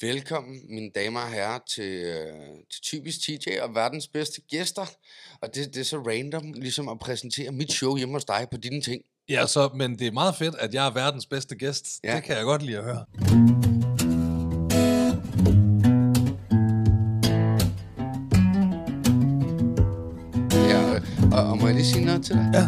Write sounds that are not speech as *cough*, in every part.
Velkommen, mine damer og herrer, til, øh, til Typisk TJ og verdens bedste gæster. Og det, det er så random, ligesom at præsentere mit show hjemme hos dig på dine ting. Ja, så, men det er meget fedt, at jeg er verdens bedste gæst. Ja. Det kan jeg godt lide at høre. Ja, og, og, og må jeg lige sige noget til dig? Ja.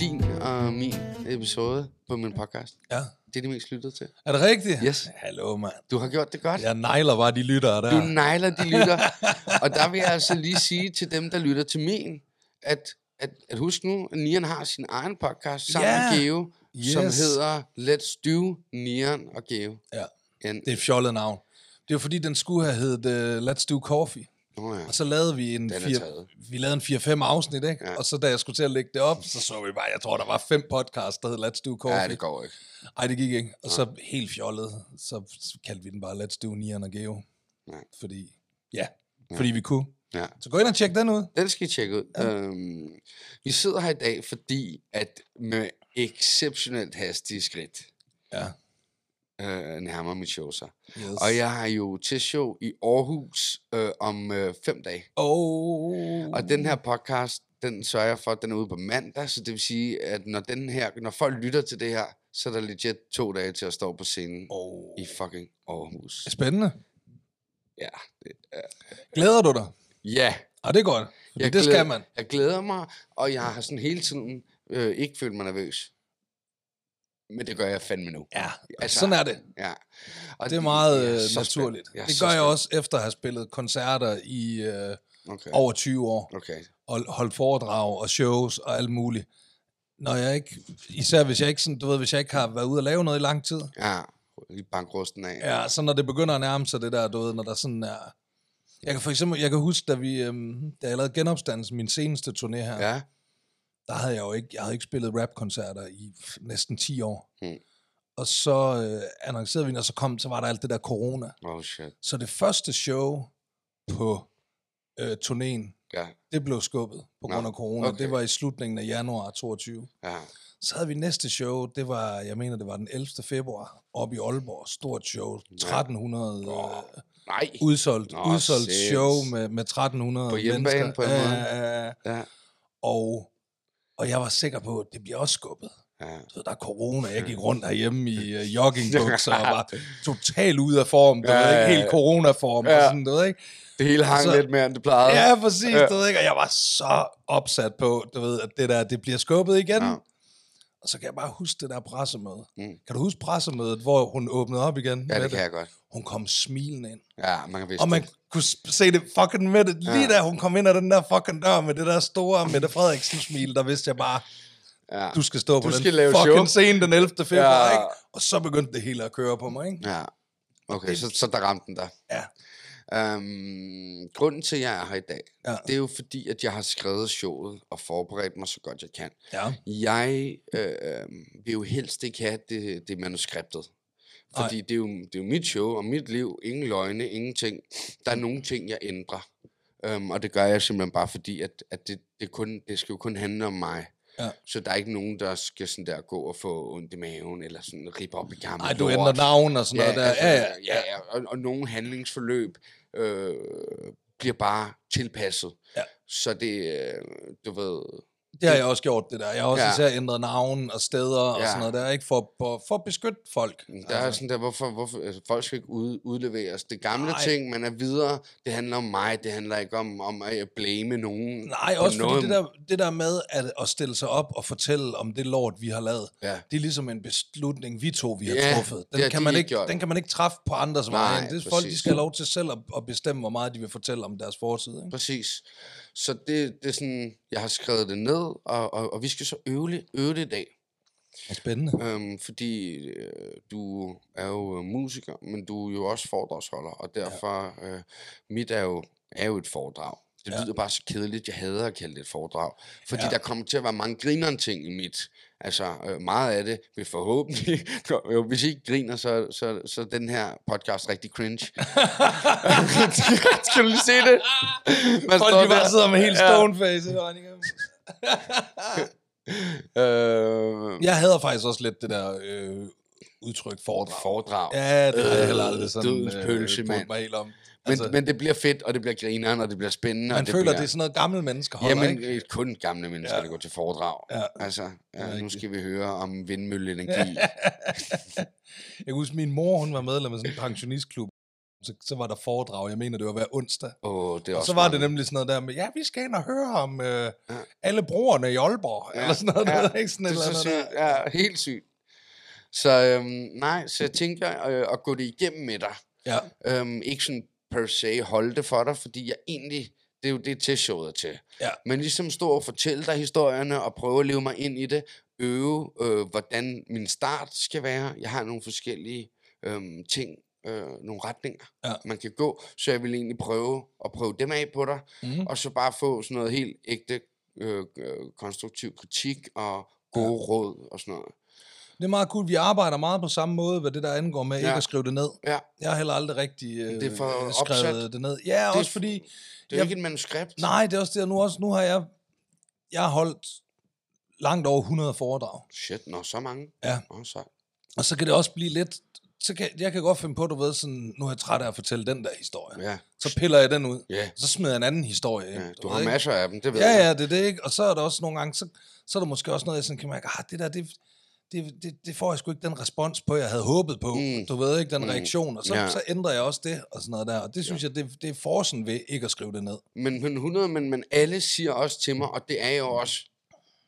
Din og min episode på min podcast, Ja. det er det mest lyttet til. Er det rigtigt? Yes. Hallo, mand. Du har gjort det godt. Jeg nejler bare de lyttere der. Du nejler de lytter. *laughs* og der vil jeg altså lige sige til dem, der lytter til min, at, at, at husk nu, at Nian har sin egen podcast sammen Ja. med Geo, som Yes. hedder Let's Do Nian og Geo. Ja. En, Det er et fjollet navn. Det er jo fordi, den skulle have heddet uh, Let's Do Coffee. Oh, ja. Og så lavede vi en, Den er fire, taget. vi lavede en 4-5 afsnit, ikke? Ja. Ja. Og så da jeg skulle til at lægge det op, så så vi bare, jeg tror, der var fem podcasts, der hed Let's Do Coffee. ja, det går ikke. Ej, det gik ikke. Og så helt fjollet, så kaldte vi den bare Let's Do Nian og Geo. Nej. Fordi, ja, fordi vi kunne. Ja. Så gå ind og tjek den ud. Den skal I tjekke ud. Ja. Øhm, vi sidder her i dag, fordi at med exceptionelt hastige skridt Ja. Øh, nærmer mit show sig. Yes. Og jeg har jo til show i Aarhus øh, om øh, fem dage. Oh. Og den her podcast, den sørger jeg for, at den er ude på mandag, så det vil sige, at når, den her, når folk lytter til det her, så er der legit to dage til at stå på scenen Oh. i fucking Aarhus. Spændende. Ja, det, Glæder du dig? ja Ja, det er godt. Jeg det glæder, skal man. Jeg glæder mig, og jeg har sådan hele tiden øh, ikke følt mig nervøs. Men det gør jeg fandme nu. Ja, Altså, sådan er det. Ja. Og Det er meget jeg øh, så naturligt. er Det gør jeg også efter at have spillet koncerter i øh, Okay. over 20 år. okay. Og holdt foredrag og shows og alt muligt. Når jeg ikke, især hvis jeg ikke, sådan, du ved, hvis jeg ikke har været ude og lave noget i lang tid, Ja, lige bankrusten af. Ja, så når det begynder at nærme sig det der, du ved, når der sådan er... Jeg kan for eksempel, jeg kan huske, da vi, øhm, da jeg lavede genopstandelsen, min seneste turné her, ja. Ja. der havde jeg jo ikke, jeg havde ikke spillet rapkoncerter i næsten 10 år. Mm. Og så øh, annoncerede vi, og så kom, så var der alt det der corona. Oh shit. Så det første show på øh, turnéen, Ja, det blev skubbet på Nå, grund af corona. okay. Det var i slutningen af januar 22. ja. Så havde vi næste show, det var, jeg mener, det var den 11. februar, oppe i Aalborg. Stort show, 1300 øh, Nej. udsolgt, Nå, udsolgt show med, med 1300 På hjemmebane mennesker. på en måde. Ja, ja, ja. Ja. og, og jeg var sikker på, at det bliver også skubbet. ja. Ved, der er corona, jeg gik rundt herhjemme i uh, *laughs* joggingbukser og var totalt ude af form, du Ja, ja, ikke, helt coronaform Ja. og sådan, ved ikke. Det hele hang Så- lidt mere, end det plejede. Ja, præcis, Ja. du ved ikke, og jeg var så opsat på, du ved, at det der, det bliver skubbet igen. Ja. Og så kan jeg bare huske det der pressemøde. Mm. Kan du huske pressemødet, hvor hun åbnede op igen? Ja, med det kan jeg godt. Hun kom smilende ind. Ja, man kan vidste Og man det. Kunne se det fucking med det. Lige Ja. da hun kom ind ad den der fucking dør med det der store Mette Frederiksen smil, der vidste jeg bare, Ja. du skal stå på skal den lave fucking show. scene den 11. februar, Ja. ikke? Og så begyndte det hele at køre på mig, ikke? ja. Okay, så, så der ramte den der. Ja. Um, grunden til, at jeg er her i dag, Ja. det er jo fordi, at jeg har skrevet showet og forberedt mig så godt jeg kan. Ja. Jeg øh, vil jo helst ikke have det, det manuskriptet. Fordi det er, jo, det er jo mit show og mit liv. Ingen løgne, ingenting. Der er nogle ting, jeg ændrer. Um, og det gør jeg simpelthen bare fordi, at, at det, det, kun, det skal jo kun handle om mig. Ja. Så der er ikke nogen, der skal sådan der gå og få ondt i maven, eller sådan rippe op i gamle Nej, du ændrer navn og sådan noget der. altså, Ja, ja, ja, ja. Og, og nogle handlingsforløb øh, bliver bare tilpasset. Ja. Så det, øh, du ved... Det har jeg også gjort, det der. Jeg har også Ja. især ændret navn og steder og Ja. sådan noget der, ikke? For, for, for at beskytte folk. Der er sådan der, hvorfor, hvorfor altså, folk skal ikke ud, udleveres. Det gamle Nej. ting, man er videre, det handler om mig, det handler ikke om, om at blame nogen. Nej, også fordi noget. det der, det der med at, at stille sig op og fortælle om det lort, vi har lavet, Ja. det er ligesom en beslutning, vi to vi har Ja, truffet. det Den, har kan man ikke gjort. den kan man ikke træffe på andres vegne. Det er folk, de skal have lov til selv at, at bestemme, hvor meget de vil fortælle om deres fortid. Ikke? Præcis. Så det, det er sådan, jeg har skrevet det ned, og, og, og vi skal så øve det, øve det i dag. Spændende. Øhm, fordi øh, du er jo øh, musiker, men du er jo også foredragsholder, og derfor, ja. øh, mit er jo, er jo et foredrag. Det Ja. lyder bare så kedeligt, jeg hader at kalde det et foredrag. Fordi ja. Der kommer til at være mange grineren ting i mit. Altså, øh, meget af det vil forhåbentlig... *laughs* jo, hvis I ikke griner, så, så, så er den her podcast rigtig cringe. *laughs* Skal du lige se det? Man Folk, de bare der. sidder med helt stone face. Øh, Jeg hader faktisk også lidt det der øh, udtryk, foredrag. Foredrag. Ja, det har jeg Øh, heller aldrig sådan dødens pølse, øh, mand. mig helt om. Men, Altså, men det bliver fedt, og det bliver grineren, og det bliver spændende. man og det føler, bliver... det er sådan noget gamle mennesker holder, Jamen, ikke? øh, kun gamle mennesker, Ja. der går til foredrag. Ja. Altså, ja, nu skal vi høre om vindmølleenergi. *laughs* Jeg kan huske, min mor, hun var medlem af sådan en pensionistklub. Så, så var der foredrag, jeg mener, det var hver onsdag. Åh, det er Og så var det mange. nemlig sådan noget der med, ja, vi skal ind og høre om øh, Ja. alle brugerne i Aalborg, ja. eller sådan noget, ja. der, ikke? Sådan et Det er så sygt. Ja, helt sygt. Så øhm, nej, så jeg tænker øh, at gå det igennem med dig. Ja. Øhm, ikke sådan per se holde det for dig, fordi jeg egentlig, det er jo det til showet er til. Ja. Men ligesom stå og fortælle dig historierne, og prøve at leve mig ind i det, øve, øh, hvordan min start skal være. Jeg har nogle forskellige øhm, ting, øh, nogle retninger, Ja. man kan gå, så jeg vil egentlig prøve at prøve dem af på dig, Mm. og så bare få sådan noget helt ægte øh, øh, konstruktiv kritik og gode ja. råd og sådan noget. Det er meget cool. Vi arbejder meget på samme måde, hvad det der angår med ja. ikke at skrive det ned. Ja, Jeg har heller aldrig rigtig øh, Det er for skrevet opsat. det ned. Ja, er også fordi... det er Jeg- ikke et manuskript. Nej, det er også det, nu, også, nu har jeg... Jeg har holdt langt over 100 foredrag. Shit, nå, så mange. Ja. Nå, så. Og så kan det også blive lidt... Så kan, jeg kan godt finde på, du ved, sådan, nu er jeg træt af at fortælle den der historie. Ja, Så piller jeg den ud. ja, Så smider jeg en anden historie ind. ja. Du ved har ikke? masser af dem, det ved Ja, jeg. ja, det er det, ikke? Og så er der også nogle gange, så, så er der måske også noget, jeg sådan kan mærke, ah, det der, det, det, det, det får jeg sgu ikke den respons på, jeg havde håbet på. Mm. Du ved ikke, den Mm. reaktion. Og så, Ja. så ændrer jeg også det, og sådan noget der. Og det synes jeg, det, det er forsen ved ikke at skrive det ned. Men, men 100, men, men alle siger også til mig, og det er jo også,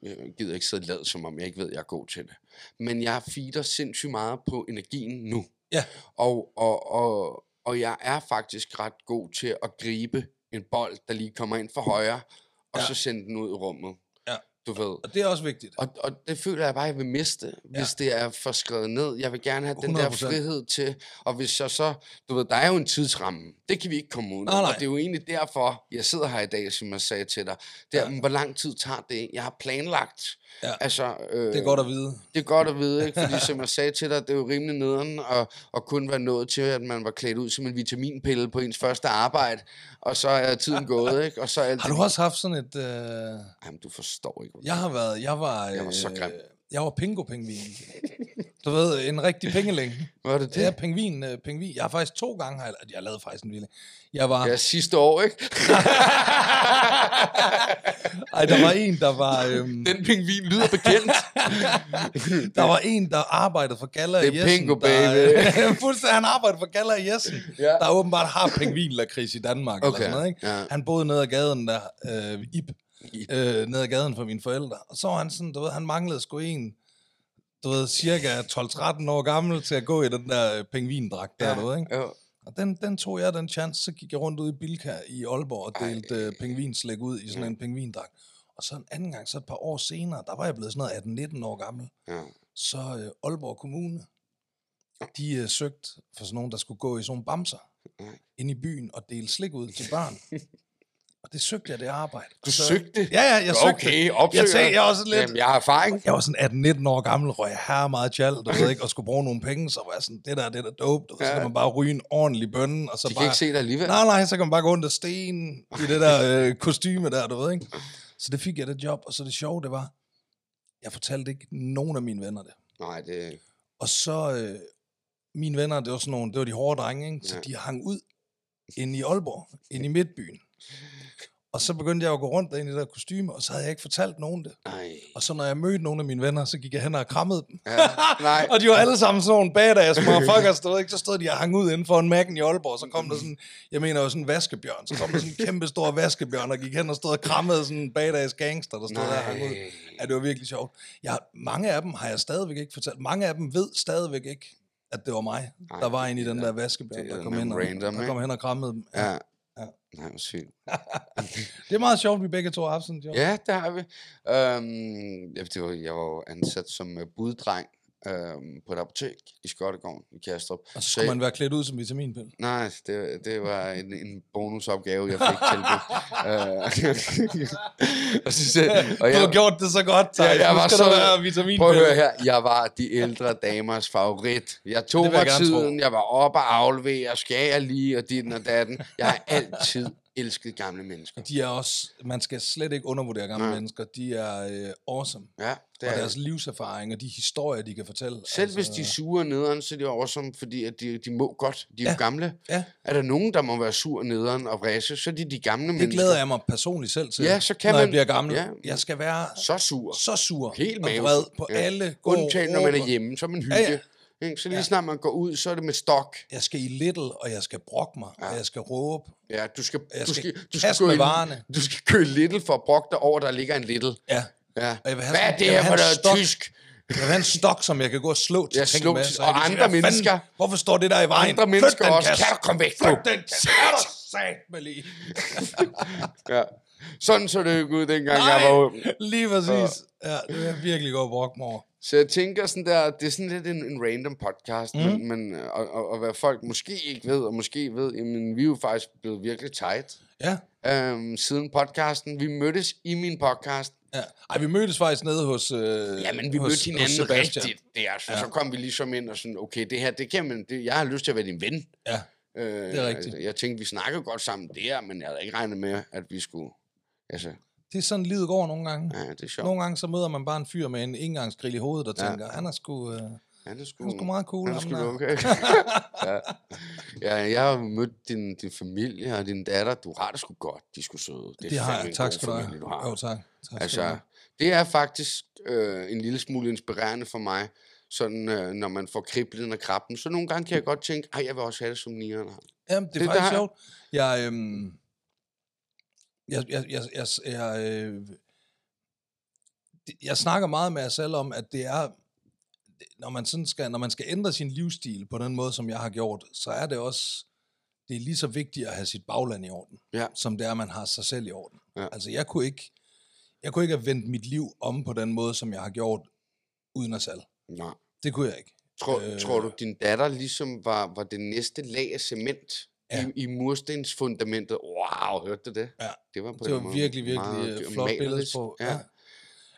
jeg gider ikke sidde lad, som om jeg ikke ved, jeg er god til det. Men jeg feeder sindssygt meget på energien nu. Ja. Og, og, og, og jeg er faktisk ret god til at gribe en bold, der lige kommer ind for højre, og Ja. ja. så sende den ud i rummet. Ja. Du ved. Og det er også vigtigt. Og, og det føler jeg bare, jeg vil miste, hvis det er for skrevet ned. Jeg vil gerne have den der 100%. frihed til, og hvis jeg så, du ved, der er jo en tidsramme. Det kan vi ikke komme ud nej. Og det er jo egentlig derfor, jeg sidder her i dag, som jeg sagde til dig. Det er, Ja. ja. hvor lang tid tager det? Jeg har planlagt. Ja. Altså, øh, Det er godt at vide. det er godt at vide, ikke? fordi som jeg sagde til dig, det er jo rimelig nederen at, at kun være nået til, at man var klædt ud som en vitaminpille på ens første arbejde, og så er tiden *laughs* gået, ikke? Og så er alt Har du også haft sådan et... Øh... Jamen, du forstår ikke. Jeg har været... Jeg var... Jeg var så grim. Øh, jeg var pingo-pingvin. Du ved, en rigtig pingeling. Var det Det er det? pingvin, øh, pingvin. Jeg har faktisk to gange... Har jeg, jeg lavede faktisk en vilde. Jeg var... Ja, sidste år, ikke? *laughs* Ej, der var en, der var... Øhm, Den pingvin lyder bekendt. *laughs* Der var en, der arbejdede for Galla Det er Jessen. Pingo, der, baby. *laughs* fuldstændig, han arbejdede for Galla i Jessen, Ja. der åbenbart har pingvinlakrids i Danmark. Eller Okay, sådan noget, ikke? ja. Han boede nede ad gaden der, øh, Ip. Øh, nede ad gaden for mine forældre. Og så var han sådan, du ved, han manglede sgu en, du ved, cirka 12-13 år gammel til at gå i den der øh, pingvindragt der, du ved, ikke? Jo. Og den, den tog jeg den chance, så gik jeg rundt ud i Bilka i Aalborg og Ej. delte øh, pingvinslæg ud i sådan en pingvindragt. Og så en anden gang, så et par år senere, der var jeg blevet sådan noget 18-19 år gammel Ja. så øh, Aalborg Kommune, de øh, søgte for sådan nogen, der skulle gå i sådan nogle bamser Nej. ind i byen og dele slik ud til børn. *laughs* og det søgte jeg, det arbejde. Du så, søgte? Ja, ja, jeg søgte. Okay, opsøger. Jeg sagde, jeg var sådan lidt... Jamen, jeg har erfaring. Jeg var sådan 18-19 år gammel, røg jeg her meget tjal, du *laughs* ved ikke, og skulle bruge nogle penge, så var jeg sådan, det der, det der dope, du ved, så Ja. kan man bare ryge en ordentlig bønne, og så De bare... kan ikke se dig alligevel. Nej, nej, så kan man bare gå og sten i det der øh, kostyme der, du ved ikke. Så det fik jeg det job, og så det sjove, det var, jeg fortalte ikke nogen af mine venner det. Nej, det... Og så, øh, mine venner, det var sådan nogle, det var de hårde drenge, ikke? så Ja. de hang ud inde i Aalborg, inde i Midtbyen. Og så begyndte jeg at gå rundt derinde i det der kostyme, og så havde jeg ikke fortalt nogen det. Nej. Og så når jeg mødte nogle af mine venner, så gik jeg hen og krammede dem. Ja, nej. *laughs* og de var alle sammen sådan nogle badass motherfuckers, du ved ikke? Så stod de og hang ud inden for en Mac'en i Aalborg, og så kom der sådan, jeg mener jo sådan en vaskebjørn, så kom der sådan en kæmpe stor vaskebjørn, og gik hen og stod og krammede sådan en badass gangster, der stod der og hang ud. Nej. Ja, det var virkelig sjovt. Jeg, mange af dem har jeg stadigvæk ikke fortalt. Mange af dem ved stadigvæk ikke, at det var mig, Nej, der var inde i den er- der vaskebjørn, er der kom, hen og, random, der kom hen og krammede dem. Ja. Ja. Nej, hvor sygt. Det er meget sjovt, vi begge to har haft sådan et job. Ja, der har vi. Øhm, det var, jeg var ansat som øh, buddreng øhm, på et apotek i Skottegården i Kastrup. Og så skulle jeg- man være klædt ud som vitaminpille. Nej, det, det var en, en bonusopgave, jeg fik tilbudt. *laughs* Øh, *laughs* og så, sagde- og Du har jeg, gjort det så godt, Ja, jeg var så- være vitaminpille. Prøv at høre her, jeg var de ældre damers favorit. Jeg tog jeg mig tiden, jeg var op og aflevere, skal jeg lige, og din og datten. Jeg har altid elskede gamle mennesker. De er også, man skal slet ikke undervurdere gamle Nej. mennesker. De er øh, awesome. Ja, det Og er deres livserfaring og de historier, de kan fortælle. Selv altså, hvis de er sure nederen, så er de awesome, fordi at de, de må godt. De er ja. Jo gamle. Ja, Er der nogen, der må være sur nederen og vrisse, så er de de gamle det mennesker. glæder jeg mig personligt selv til, Ja, så kan når man- jeg bliver gammel. ja. Jeg skal være Så sur. så sur Helt og vred på Ja. alle. Gå Undtagen, når man er hjemme, så er man hygge. Ja, ja. Ikke? Så lige Ja. snart man går ud, så er det med stok. Jeg skal i little, og jeg skal brokke mig, ja. og jeg skal råbe. Ja, du skal, Jeg du skal du skal, gå med i, varerne. du skal køre little for at brokke dig over, der ligger en little. Ja. Ja. Og jeg vil have Hvad er det her for noget tysk? Jeg vil have en stok, som jeg kan gå og slå til ting slå med. så og andre "Hvad fanden? mennesker." Hvorfor står det der i vejen? Andre Flyt mennesker den også. kasse. Kan du komme væk, Flyt den kasse. Kan du satme lige? *laughs* Ja. Sådan så det ikke ud, dengang Nej, jeg var ung. lige præcis. Ja, det vil jeg virkelig og brokke mig over. Så jeg tænker sådan der, det er sådan lidt en, en random podcast, mm. men, men og, og, og hvad folk måske ikke ved, og måske ved, jamen vi er jo faktisk blevet virkelig tight Ja. øhm, siden podcasten. Vi mødtes i min podcast. ja. Ej, vi mødtes faktisk nede hos øh, Ja, men vi hos, mødte hinanden Sebastian. rigtigt der, så, Ja. så kom vi ligesom ind og sådan, okay, det her, det kan man, det, jeg har lyst til at være din ven. Ja. Øh, Det er rigtigt. altså, Jeg tænkte, vi snakkede godt sammen der, men jeg havde ikke regnet med, at vi skulle, altså, Det er sådan, livet går nogle gange. ja, det er sjovt. Nogle gange så møder man bare en fyr med en engangsgrill i hovedet, der Ja. tænker, han er sgu, øh, det er sgu, han er sgu meget cool. Han er sgu der." okay. *laughs* ja. ja, jeg har mødt din, din familie og din datter. Du har det sgu godt. De sgu søde. Det, Det har jeg. Tak skal du have. familie, du har. Jo, tak. tak Altså, det er faktisk øh, en lille smule inspirerende for mig, sådan, øh, når man får kriblen og krabben. Så nogle gange kan jeg godt tænke, ej, jeg vil også have det som nieren. har." Jamen, det er det faktisk der- sjovt. Jeg, øhm, jeg, jeg, jeg, jeg, jeg, øh, jeg snakker meget med jer selv om, at det er, når man, sådan skal, når man skal ændre sin livsstil på den måde, som jeg har gjort, så er det også, det er lige så vigtigt at have sit bagland i orden, Ja. som det er, at man har sig selv i orden. Ja. Altså, jeg kunne ikke, jeg kunne ikke have vendt mit liv om på den måde, som jeg har gjort, uden at salg. Nej. Det kunne jeg ikke. Tror, øh, tror du, din datter ligesom var, var det næste lag af cement Ja. i, i murstensfundamentet? Wow, hørte du det? Ja. Det var, på Det var måde virkelig, virkelig meget øh, flot billede malerisk. på. Ja. Ja.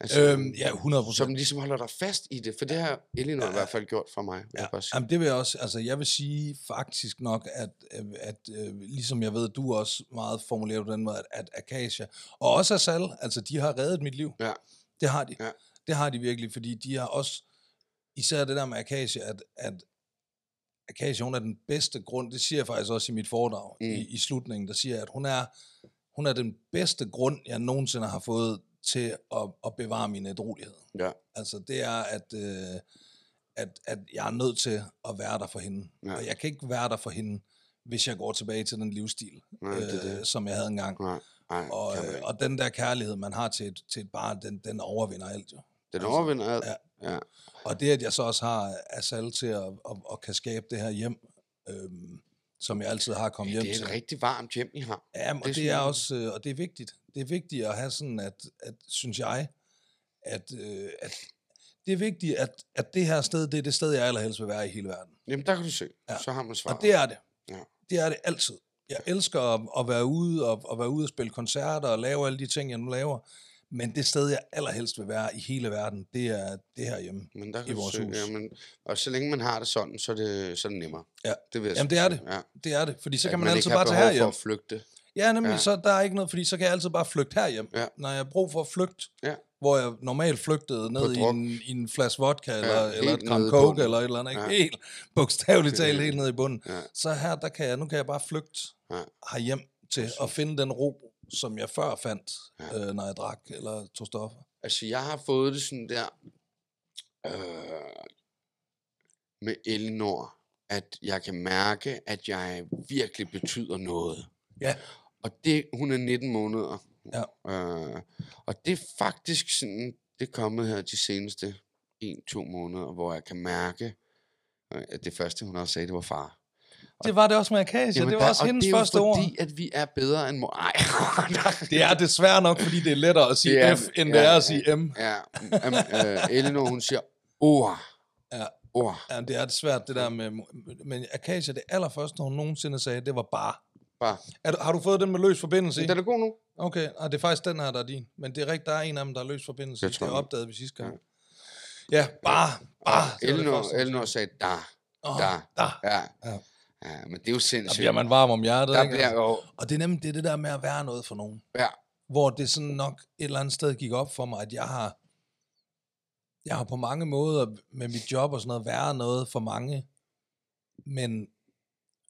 Altså, Øhm, ja, 100 procent. som ligesom holder dig fast i det, for det har Elinor ja. i hvert fald gjort for mig, Ja, jeg jamen det vil jeg også, altså jeg vil sige faktisk nok, at, øh, at øh, ligesom jeg ved, du også meget formulerer på den måde, at, at Acacia, og også Asal, altså de har reddet mit liv. Ja. Det har de. Ja. Det har de virkelig, fordi de har også, især det der med Acacia, at, at Acacia, hun er den bedste grund, det siger jeg faktisk også i mit foredrag mm. I, i slutningen, der siger jeg, at hun er, hun er den bedste grund, jeg nogensinde har fået til at, at bevare min ædrolighed. Ja. Altså det er, at, øh, at, at jeg er nødt til at være der for hende. Ja. Og jeg kan ikke være der for hende, hvis jeg går tilbage til den livsstil, Nej, det øh, det. som jeg havde engang. Nej, nej, Og, øh, og den der kærlighed, man har til et, til et barn, den, den overvinder alt jo. Den altså, overvinder alt. ja. Ja. Og det, at jeg så også har Asal til at, at, at kan skabe det her hjem, øhm, som jeg altid har kommet hjem Det er til. et rigtig varmt hjem, I har. Ja, og det er det, er også, øh, og det er vigtigt. Det er vigtigt at have sådan, at, at synes jeg, at, øh, at det er vigtigt, at, at det her sted, det er det sted, jeg allerhelst vil være i hele verden. Jamen, der kan du se. Ja. Så har man svaret. Og det er det. Ja. Det er det altid. Jeg elsker at, at være ude og, at være ude og spille koncerter og lave alle de ting, jeg nu laver. Men det sted, jeg allerhelst vil være i hele verden, det er det her hjemme. Men der kan i vores se, hus. Jamen, og så længe man har det sådan, så er det, så er det nemmere. Ja. Det vil jeg Jamen, det er det. Ja. Det er det, fordi så At kan man, man altid bare tage herhjem. for at flygte. Ja, nemlig, Ja. ja. så der er ikke noget, fordi så kan jeg altid bare flygte herhjem. Ja. Når jeg har brug for at flygte, Ja. hvor jeg normalt flygtede ned i en, i en flaske vodka, eller, helt eller et gram coke, eller et eller andet, ikke? Ja. helt bogstaveligt talt Ja. *laughs* helt ned i bunden. Ja. Så her, der kan jeg, nu kan jeg bare flygte Ja. herhjem til at finde den ro, som jeg før fandt, Ja. øh, når jeg drak eller tog stoffer. Altså, jeg har fået det sådan der øh, med Elinor, at jeg kan mærke, at jeg virkelig betyder noget. Ja. Og det, hun er 19 måneder. Ja. Øh, og det er faktisk sådan, det er kommet her de seneste 1-2 måneder, hvor jeg kan mærke, øh, at det første, hun også sagde, det var far. Det var det også med Akasia, det var der- også og hendes det er jo første ord. fordi, at vi er bedre end mor. Ej, *laughs* Det er desværre nok, fordi det er lettere at sige Det er- F, end det ja, er at sige M. Ja, um, uh, Elinor, hun siger ord. Ja. Ord. Ja, det er det svært, det der med... Men Akasia, det allerførste, hun nogensinde sagde, det var bare. Bare. Er, du- har du fået den med løs forbindelse i? Den er god nu. Okay, og det er faktisk den her, der er din. Men det er rigtigt, der er en af dem, der er løs forbindelse. Det Det, tror det jeg. opdagede vi sidste gang. Ja, bare, bare. det det Elinor, første, Elinor sagde. da. Åh, da. da. Ja. Ja. Ja, men det er jo Der sindssygt. bliver man varm om hjertet, der ikke? bliver jo... Og det er nemlig det, er det der med at være noget for nogen. Ja, Hvor det sådan nok et eller andet sted gik op for mig, at jeg har, jeg har på mange måder med mit job og sådan noget været noget for mange, men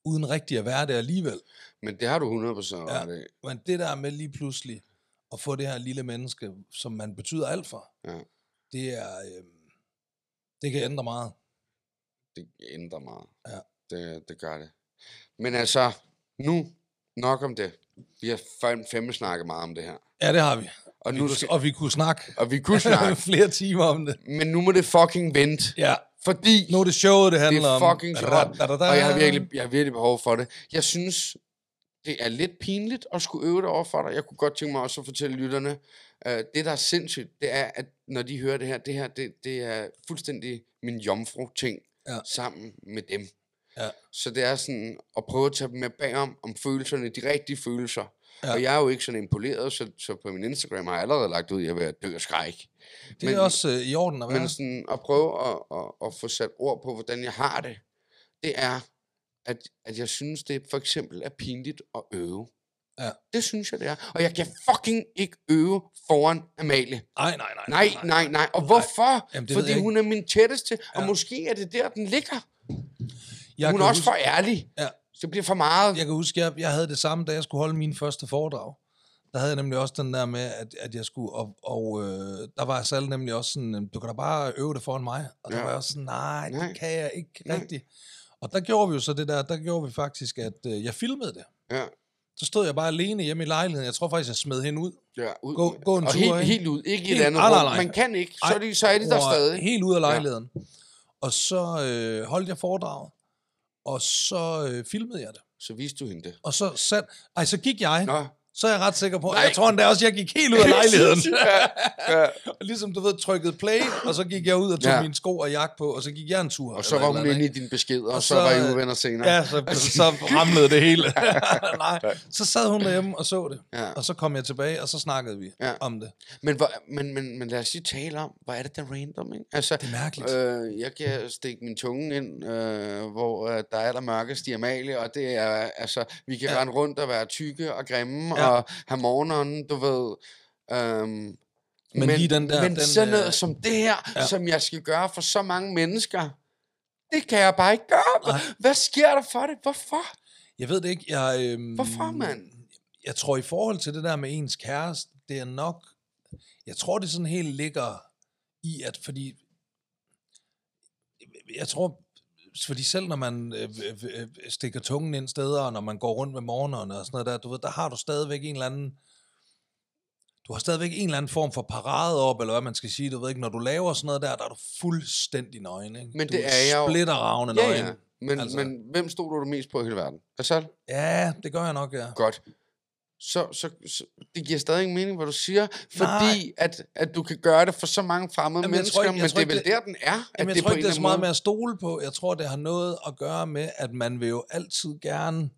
uden rigtig at være det alligevel. men det har du 100% Ja. ret i. Men det der med lige pludselig at få det her lille menneske, som man betyder alt for, Ja. det er, øh, det kan ændre meget. Det ændrer meget. Ja. Det, det gør det. Men altså, nu nok om det. Vi har fem, fem snakket meget om det her. Ja, det har vi. Og, Vi nu kunne, skal, og vi kunne snakke og vi kunne *laughs* snakke, flere timer om det. men nu må det fucking vente. Ja, Fordi nu er det showet, det det handler om. er fucking Ra-da-da-da. og jeg har, virkelig, jeg har virkelig behov for det. Jeg synes, det er lidt pinligt at skulle øve det over for dig. Jeg kunne godt tænke mig også at fortælle lytterne, uh, det der er sindssygt, det er, at når de hører det her, det her, det, det er fuldstændig min jomfru-ting Ja. sammen med dem. Ja. Så det er sådan at prøve at tage dem med bagom om følelserne, de rigtige følelser. Ja. Og jeg er jo ikke sådan imponeret, så, så på min Instagram har jeg allerede lagt ud, at jeg vil dø af skræk. Det er også øh, i orden at være. Men sådan at prøve at, at, at få sat ord på, hvordan jeg har det, det er, at, at jeg synes, det for eksempel er pinligt at øve. Ja. Det synes jeg, det er. Og jeg kan fucking ikke øve foran Amalie. Nej, nej, nej. Nej, nej, nej. Og hvorfor? Jamen, det ved Fordi hun er min tætteste, og Ja. måske er det der, den ligger. Jeg hun er også huske, for ærlig. Ja. Det bliver for meget. Jeg kan huske, jeg, jeg havde det samme, da jeg skulle holde min første foredrag. Der havde jeg nemlig også den der med, at, at jeg skulle, og, og øh, der var Sal nemlig også sådan, "Jamen, du kan da bare øve det foran mig. Og der Ja. var jeg også sådan, nej, Nej. det kan jeg ikke Nej. rigtigt. Og der gjorde vi jo så det der, der gjorde vi faktisk, at øh, jeg filmede det. Ja, Så stod jeg bare alene hjemme i lejligheden. Jeg tror faktisk, jeg smed hende ud. ja, ud. Gå- gå en og tur, helt, helt ud. Ikke i et Helt- andet nej, nej, rum. Man kan ikke. Så er de, så er de der stadig. Helt ud af lejligheden. Ja. Og så øh, holdt jeg foredraget, og så øh, filmede jeg det. Så viste du hende det. Og så, sat, ej, så gik jeg, Nå. Så er jeg ret sikker på, Nej. jeg tror endda også, jeg gik helt ud af *laughs* lejligheden. ja, ja. Og *laughs* ligesom du ved, trykkede play, og så gik jeg ud og tog ja. Mine sko og jakke på, og så gik jeg en tur. Og så var hun inde i din besked, og, Og så, så, var I uvenner senere. Ja, så, så *laughs* ramlede det hele. Nej, så sad hun derhjemme og så det. Ja. Og så kom jeg tilbage, og så snakkede vi Ja. om det. Men, hvor, men, men, men lad os lige tale om, hvor er det der random, ikke? Altså, Det er mærkeligt. øh, jeg kan stikke min tunge ind, øh, hvor øh, der er der mørkest i Amalie, og det er, altså, vi kan Ja. rende rundt og være tykke og grimme, Ja. ja. Og have morgenånden, du ved. Øhm, Men lige den der- Men den, sådan noget øh, som det her, ja. som jeg skal gøre for så mange mennesker, det kan jeg bare ikke gøre. Nej. Hvad sker der for det? Hvorfor? Jeg ved det ikke. Jeg, øhm, Hvorfor, mand? Jeg tror i forhold til det der med ens kæreste, det er nok... Jeg tror, det sådan helt ligger i, at fordi... Jeg tror, fordi selv når man øh, øh, øh, stikker tungen ind steder, og når man går rundt med morgenerne og sådan noget der, du ved, der har du stadigvæk en eller anden... Du har stadigvæk en eller anden form for parade op, eller hvad man skal sige, du ved ikke, når du laver sådan noget der, der er du fuldstændig nøgen, ikke? Men du det er jeg jo. splitter ravne Ja, nøgen. ja. Men, Altså. men hvem stod du mest på i hele verden? Asal? ja, det gør jeg nok, ja. Godt. Så, så, så det giver stadig ingen mening, hvad du siger, fordi at, at du kan gøre det for så mange fremmede Jamen, mennesker, ikke- men det er vel det- der, den er. at Jamen, jeg det tror ikke, det er så meget med at stole på. Jeg tror, det har noget at gøre med, at man vil jo altid gerne,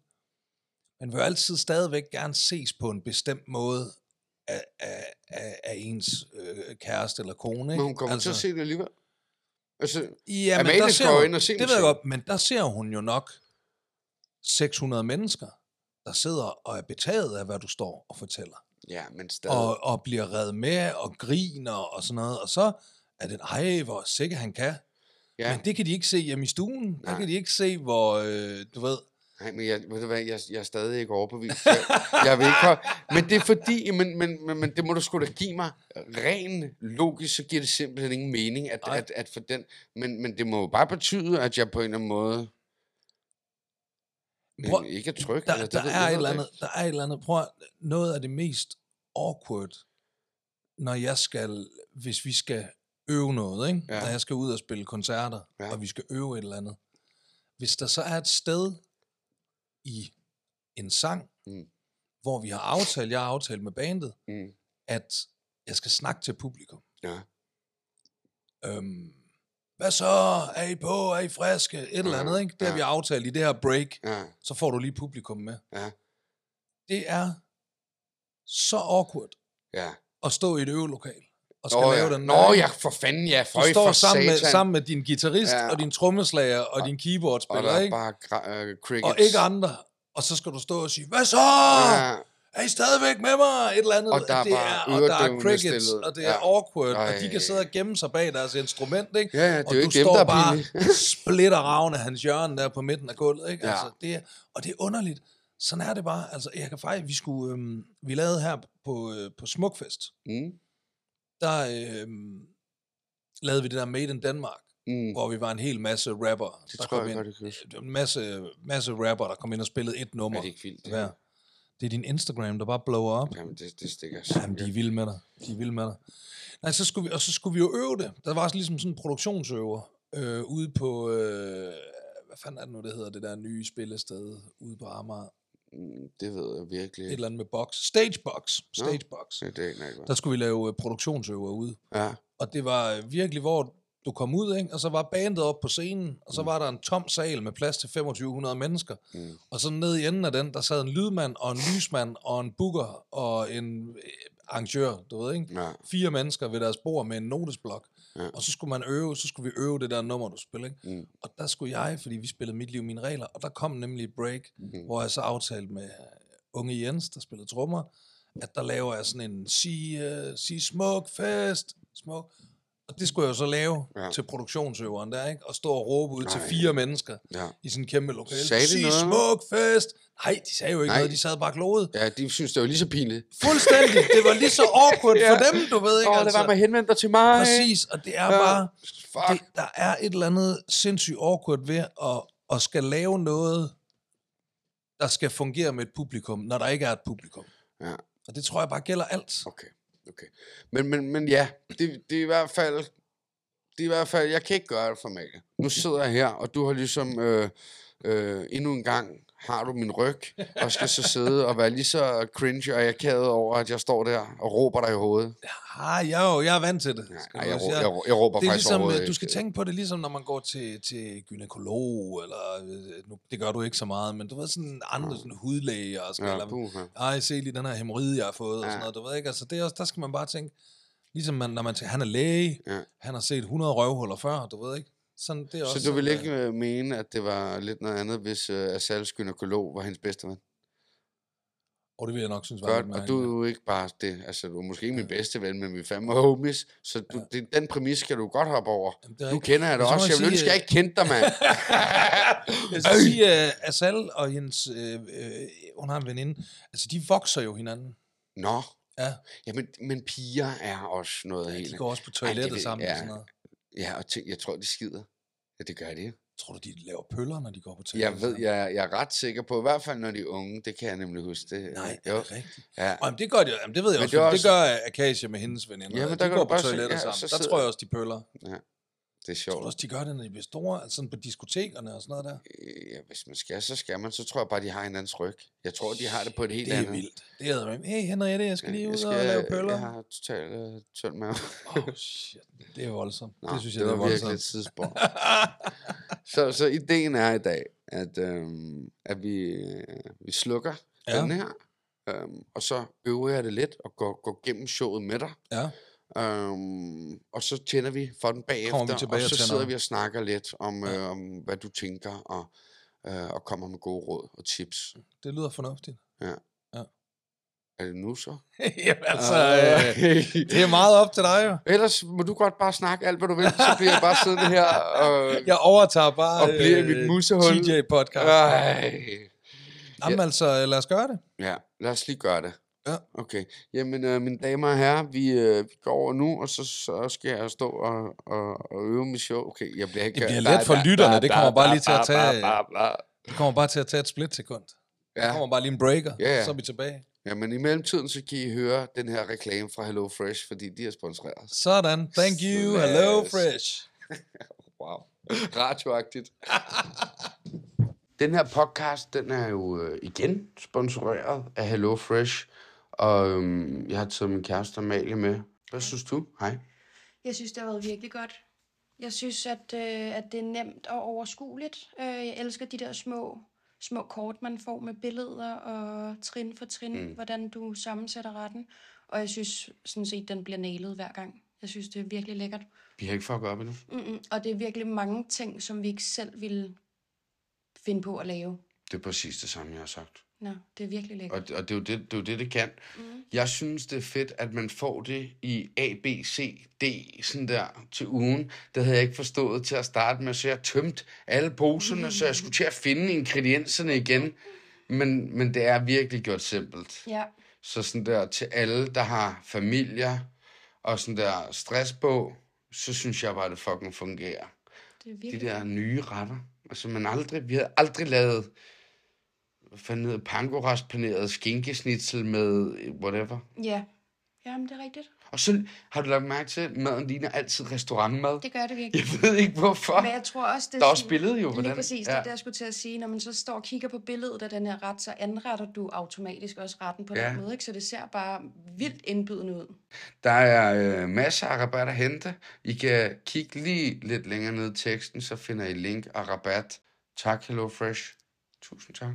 man vil jo altid stadigvæk gerne ses på en bestemt måde af, af, af, af ens øh, kæreste eller kone. Ikke? Men hun kommer altså, til at se det alligevel. Altså, Ja, men Amalie der ser hun, og ser det ved jeg godt, men der ser hun jo nok 600 mennesker, der sidder og er betaget af, hvad du står og fortæller. ja, men stadig. Og, og bliver reddet med og griner og sådan noget. Og så er det, ej, hvor sikker han kan. ja. Men det kan de ikke se hjemme i stuen. Der Nej. kan de ikke se, hvor, øh, du ved... Nej, men jeg, ved du hvad, jeg, jeg er stadig ikke overbevist. Jeg, jeg vil ikke have, men det er fordi, men, men, men, men det må du sgu da give mig. Ren logisk, så giver det simpelthen ingen mening, at, at, at for den, men, men det må jo bare betyde, at jeg på en eller anden måde Prøv, ikke er tryg. der, eller det der, er et eller det andet, der er et eller andet... Prøv noget af det mest awkward, når jeg skal... Hvis vi skal øve noget, ikke? Ja. Når jeg skal ud og spille koncerter, Ja. og vi skal øve et eller andet. Hvis der så er et sted i en sang, Mm. hvor vi har aftalt, jeg har aftalt med bandet, Mm. at jeg skal snakke til publikum. Ja. Øhm, hvad så? Er I på? Er I friske? Et eller andet, ikke? Det har ja. vi aftalt i det her break. Ja, Så får du lige publikum med. ja, Det er så awkward ja. at stå i et øvelokal. og skal Nå, lave ja. den. Nå, der, ja, for fanden, ja. Du Føj står for sammen med, sammen med din guitarist Ja. og din trommeslager og, din Og keyboardspiller, der er ikke? bare uh, crickets. Og ikke andre. Og så skal du stå og sige, hvad så? Ja, Er I stadigvæk med mig? Et eller andet. Og der er det er, og der er crickets, stille. og det er Ja. awkward, og Ej. de kan sidde og gemme sig bag deres instrument, ikke? ja, ja, det og er jo du ikke dem, står er bare *laughs* splitter ravne hans hjørne der på midten af gulvet, ikke? Ja. Altså, det er, og det er underligt. Sådan er det bare. Altså, jeg kan faktisk, vi skulle, øhm, vi lavede her på, øh, på Smukfest, Mm. der øhm, lavede vi det der Made in Denmark, Mm. hvor vi var en hel masse rapper. Det der tror kom jeg ind. godt. Det En masse, masse rapper, der kom ind og spillede et nummer. Er det ikke vildt? hver. Det er din Instagram, der bare blower op. Jamen, det, det stikker Jamen, de er vilde med dig. De er vilde med dig. Nej, så skulle vi, og så skulle vi jo øve det. Der var også ligesom sådan en produktionsøver øh, ude på, øh, hvad fanden er det nu, det hedder, det der nye spillested ude på Amager. Mm, Det ved jeg virkelig. Et eller andet med box. Stagebox. Stagebox. Så det er ikke. Der skulle vi lave øh, produktionsøver ude. Ja. Og det var øh, virkelig, hvor du kom ud, ikke? og så var bandet op på scenen, og så var der en tom sal med plads til 2500 mennesker. Mm. Og så nede i enden af den, der sad en lydmand, og en lysmand, og en booker, og en øh, arrangør, du ved ikke? Ja. Fire mennesker ved deres bord med en notesblok. Ja. Og så skulle man øve, så skulle vi øve det der nummer, du spiller, ikke? Mm. Og der skulle jeg, fordi vi spillede Mit Liv, Mine Regler, og der kom nemlig et break, Mm. hvor jeg så aftalte med unge Jens, der spillede trommer, at der laver jeg sådan en sig, uh, sig smuk fest, smuk. Og det skulle jeg jo så lave Ja. til produktionsøveren der, ikke? Og stå og råbe ud til Nej. fire mennesker Ja. i sådan en kæmpe lokale. Sagde de noget? smuk fest! Nej, de sagde jo ikke Nej. Noget, de sad bare kloget. ja, de synes, det var lige så pinligt. Fuldstændig. *laughs* Det var lige så awkward Ja. for dem, du ved ikke? altså. Åh, det var med at henvende dig til mig. Præcis, og det er Ja. bare... Fuck. Det, der er et eller andet sindssygt awkward ved at, at skal lave noget, der skal fungere med et publikum, når der ikke er et publikum. Ja. Og det tror jeg bare gælder alt. Okay, okay. Men, men, men ja, det, det er i hvert fald, det er i hvert fald, jeg kan ikke gøre det for mig. Nu sidder jeg her, og du har ligesom øh, øh, endnu en gang har du min ryg, og skal så sidde og være lige så cringe og akavet over, at jeg står der og råber dig i hovedet. Ah, jeg, er jo, jeg er vant til det. Nej, jeg, jeg, jeg, jeg, råber det er faktisk ligesom, du skal tænke på det ligesom, når man går til, til gynekolog, eller øh, nu, det gør du ikke så meget, men du ved sådan andre sådan hudlæger, og skal, Ja, eller, ej, se lige den her hemorrhide, jeg har fået, og Ja. sådan noget, du ved ikke, altså det er også, der skal man bare tænke, ligesom man, når man tænker, han er læge, Ja. han har set 100 røvhuller før, du ved ikke, sådan, det er også Så du vil sådan, ikke øh, mene, at det var lidt noget andet, hvis øh, Asals gynekolog var hendes bedste ven? Og det vil jeg nok synes var Godt, og du er jo ikke bare det. Altså, du er måske ikke min bedste ven, men vi er fandme homies. Så du, det, den præmis skal du godt hoppe over. Jamen, Nu ikke- kender jeg dig også. jeg Jeg vil sige, ønske, jeg ikke kendte dig, mand. *laughs* Jeg skal sige, at Asal og hendes, øh, øh, hun har en veninde, altså de vokser jo hinanden. Nå. Ja, Jamen, men piger er også noget ja helt... de går også på Ej, det toilettet sammen ja. og sådan noget. Ja, og tænk, jeg tror, de skider. Ja, det gør de. Tror du, de laver pøller, når de går på toilettet Jeg ved, jeg, jeg er ret sikker på, i hvert fald når de er unge, det kan jeg nemlig huske det. Nej, er jo. det rigtigt? Ja. Jamen, det gør de, jamen, det ved jeg Men også, det er det, også- gør Akasia med hendes veninder. Jamen, der de går på toilettet ja, sammen. så Der sidder- tror jeg også, de pøller. ja. Det er Tror sjovt. du også, de gør det, når de bliver store? Altså sådan på diskotekerne og sådan noget der? Øh, Ja, hvis man skal, så skal man. Så tror jeg bare, de har hinandens ryg. Jeg tror, de har det på et helt Det er andet. vildt. Det er med. Hey Henriette, jeg skal lige ud jeg og lave pøller. Jeg har totalt uh, tynd mave. Oh, shit. Det er voldsomt. Nå, det synes jeg, det det, var er virkelig et voldsomt. *laughs* så, så ideen er i dag, at, øhm, at vi, øh, vi slukker. Ja. den her, øhm, og så øver jeg det lidt og går, går gennem showet med dig. Ja. Øhm, og så tænder vi for den bagefter, tilbage og så tænder. sidder vi og snakker lidt om, Ja. øh, om hvad du tænker, og, øh, og kommer med gode råd og tips. Det lyder fornuftigt. Er det nu så? *laughs* Jamen altså, øh, det er meget op til dig jo. Ellers må du godt bare snakke alt, hvad du vil, så bliver jeg bare siddende her *laughs* og... Jeg overtager bare Og bliver i mit øh, musehul. TJ-podcast. Ej. Jamen altså, lad os gøre det. Ja, lad os lige gøre det. Ja. Okay. Jamen, øh, mine damer og herrer, vi, øh, vi går over nu, og så, så skal jeg stå og, og, og øve mit show. Okay, jeg bliver ikke... Det bliver let for lytterne, det kommer bare lige til at tage- Det kommer bare til at tage et splitsekund. Der Ja. kommer bare lige en breaker, Ja, ja. så er vi tilbage. ja, men i mellemtiden, så kan I høre den her reklame fra Hello Fresh, fordi de har sponsoreret. Sådan. Thank you. Hello, Slash. Fresh. *laughs* Wow. Radioagtigt. den her podcast, den er jo øh, igen sponsoreret af Hello Fresh, og øhm, jeg har taget min kæreste Amalie med. Hvad synes du? Hej. Jeg synes, det har været virkelig godt. Jeg synes, at, øh, at det er nemt og overskueligt. Øh, jeg elsker de der små, små kort, man får med billeder og trin for trin, Mm. hvordan du sammensætter retten. Og jeg synes sådan set, den bliver nailet hver gang. Jeg synes, det er virkelig lækkert. Vi har ikke fucket op endnu. Mm-mm. Og det er virkelig mange ting, som vi ikke selv ville finde på at lave. Det er præcis det samme, jeg har sagt. Nå, det er virkelig lækkert. Og, og det, er jo det, det er jo det, det kan. Mm. Jeg synes, det er fedt, at man får det i A, B, C, D, sådan der, til ugen. Det havde jeg ikke forstået til at starte med, så jeg tømt alle poserne, mm. så jeg skulle til at finde ingredienserne igen. Men, men det er virkelig gjort simpelt. Ja, Så sådan der, til alle, der har familier og sådan der stress på, så synes jeg bare, det fucking fungerer. det er De virkelig... der nye retter. Altså, man aldrig, vi havde aldrig lavet fanden hedder, pankoraspaneret skinkesnitzel med øh, whatever. Ja, jamen det er rigtigt. Og så har du lagt mærke til, at maden ligner altid restaurantmad. Det gør det virkelig. Jeg ved ikke hvorfor. Men jeg tror også, det Der er også sådan- billede jo på Lige præcis, Ja. det er det, jeg skulle til at sige. Når man så står og kigger på billedet af den her ret, så anretter du automatisk også retten på Ja. den måde. Ikke? Så det ser bare vildt indbydende ud. Der er øh, masser af rabat at hente. I kan kigge lige lidt længere ned i teksten, så finder I link og rabat. Tak, Hello Fresh. Tusind tak.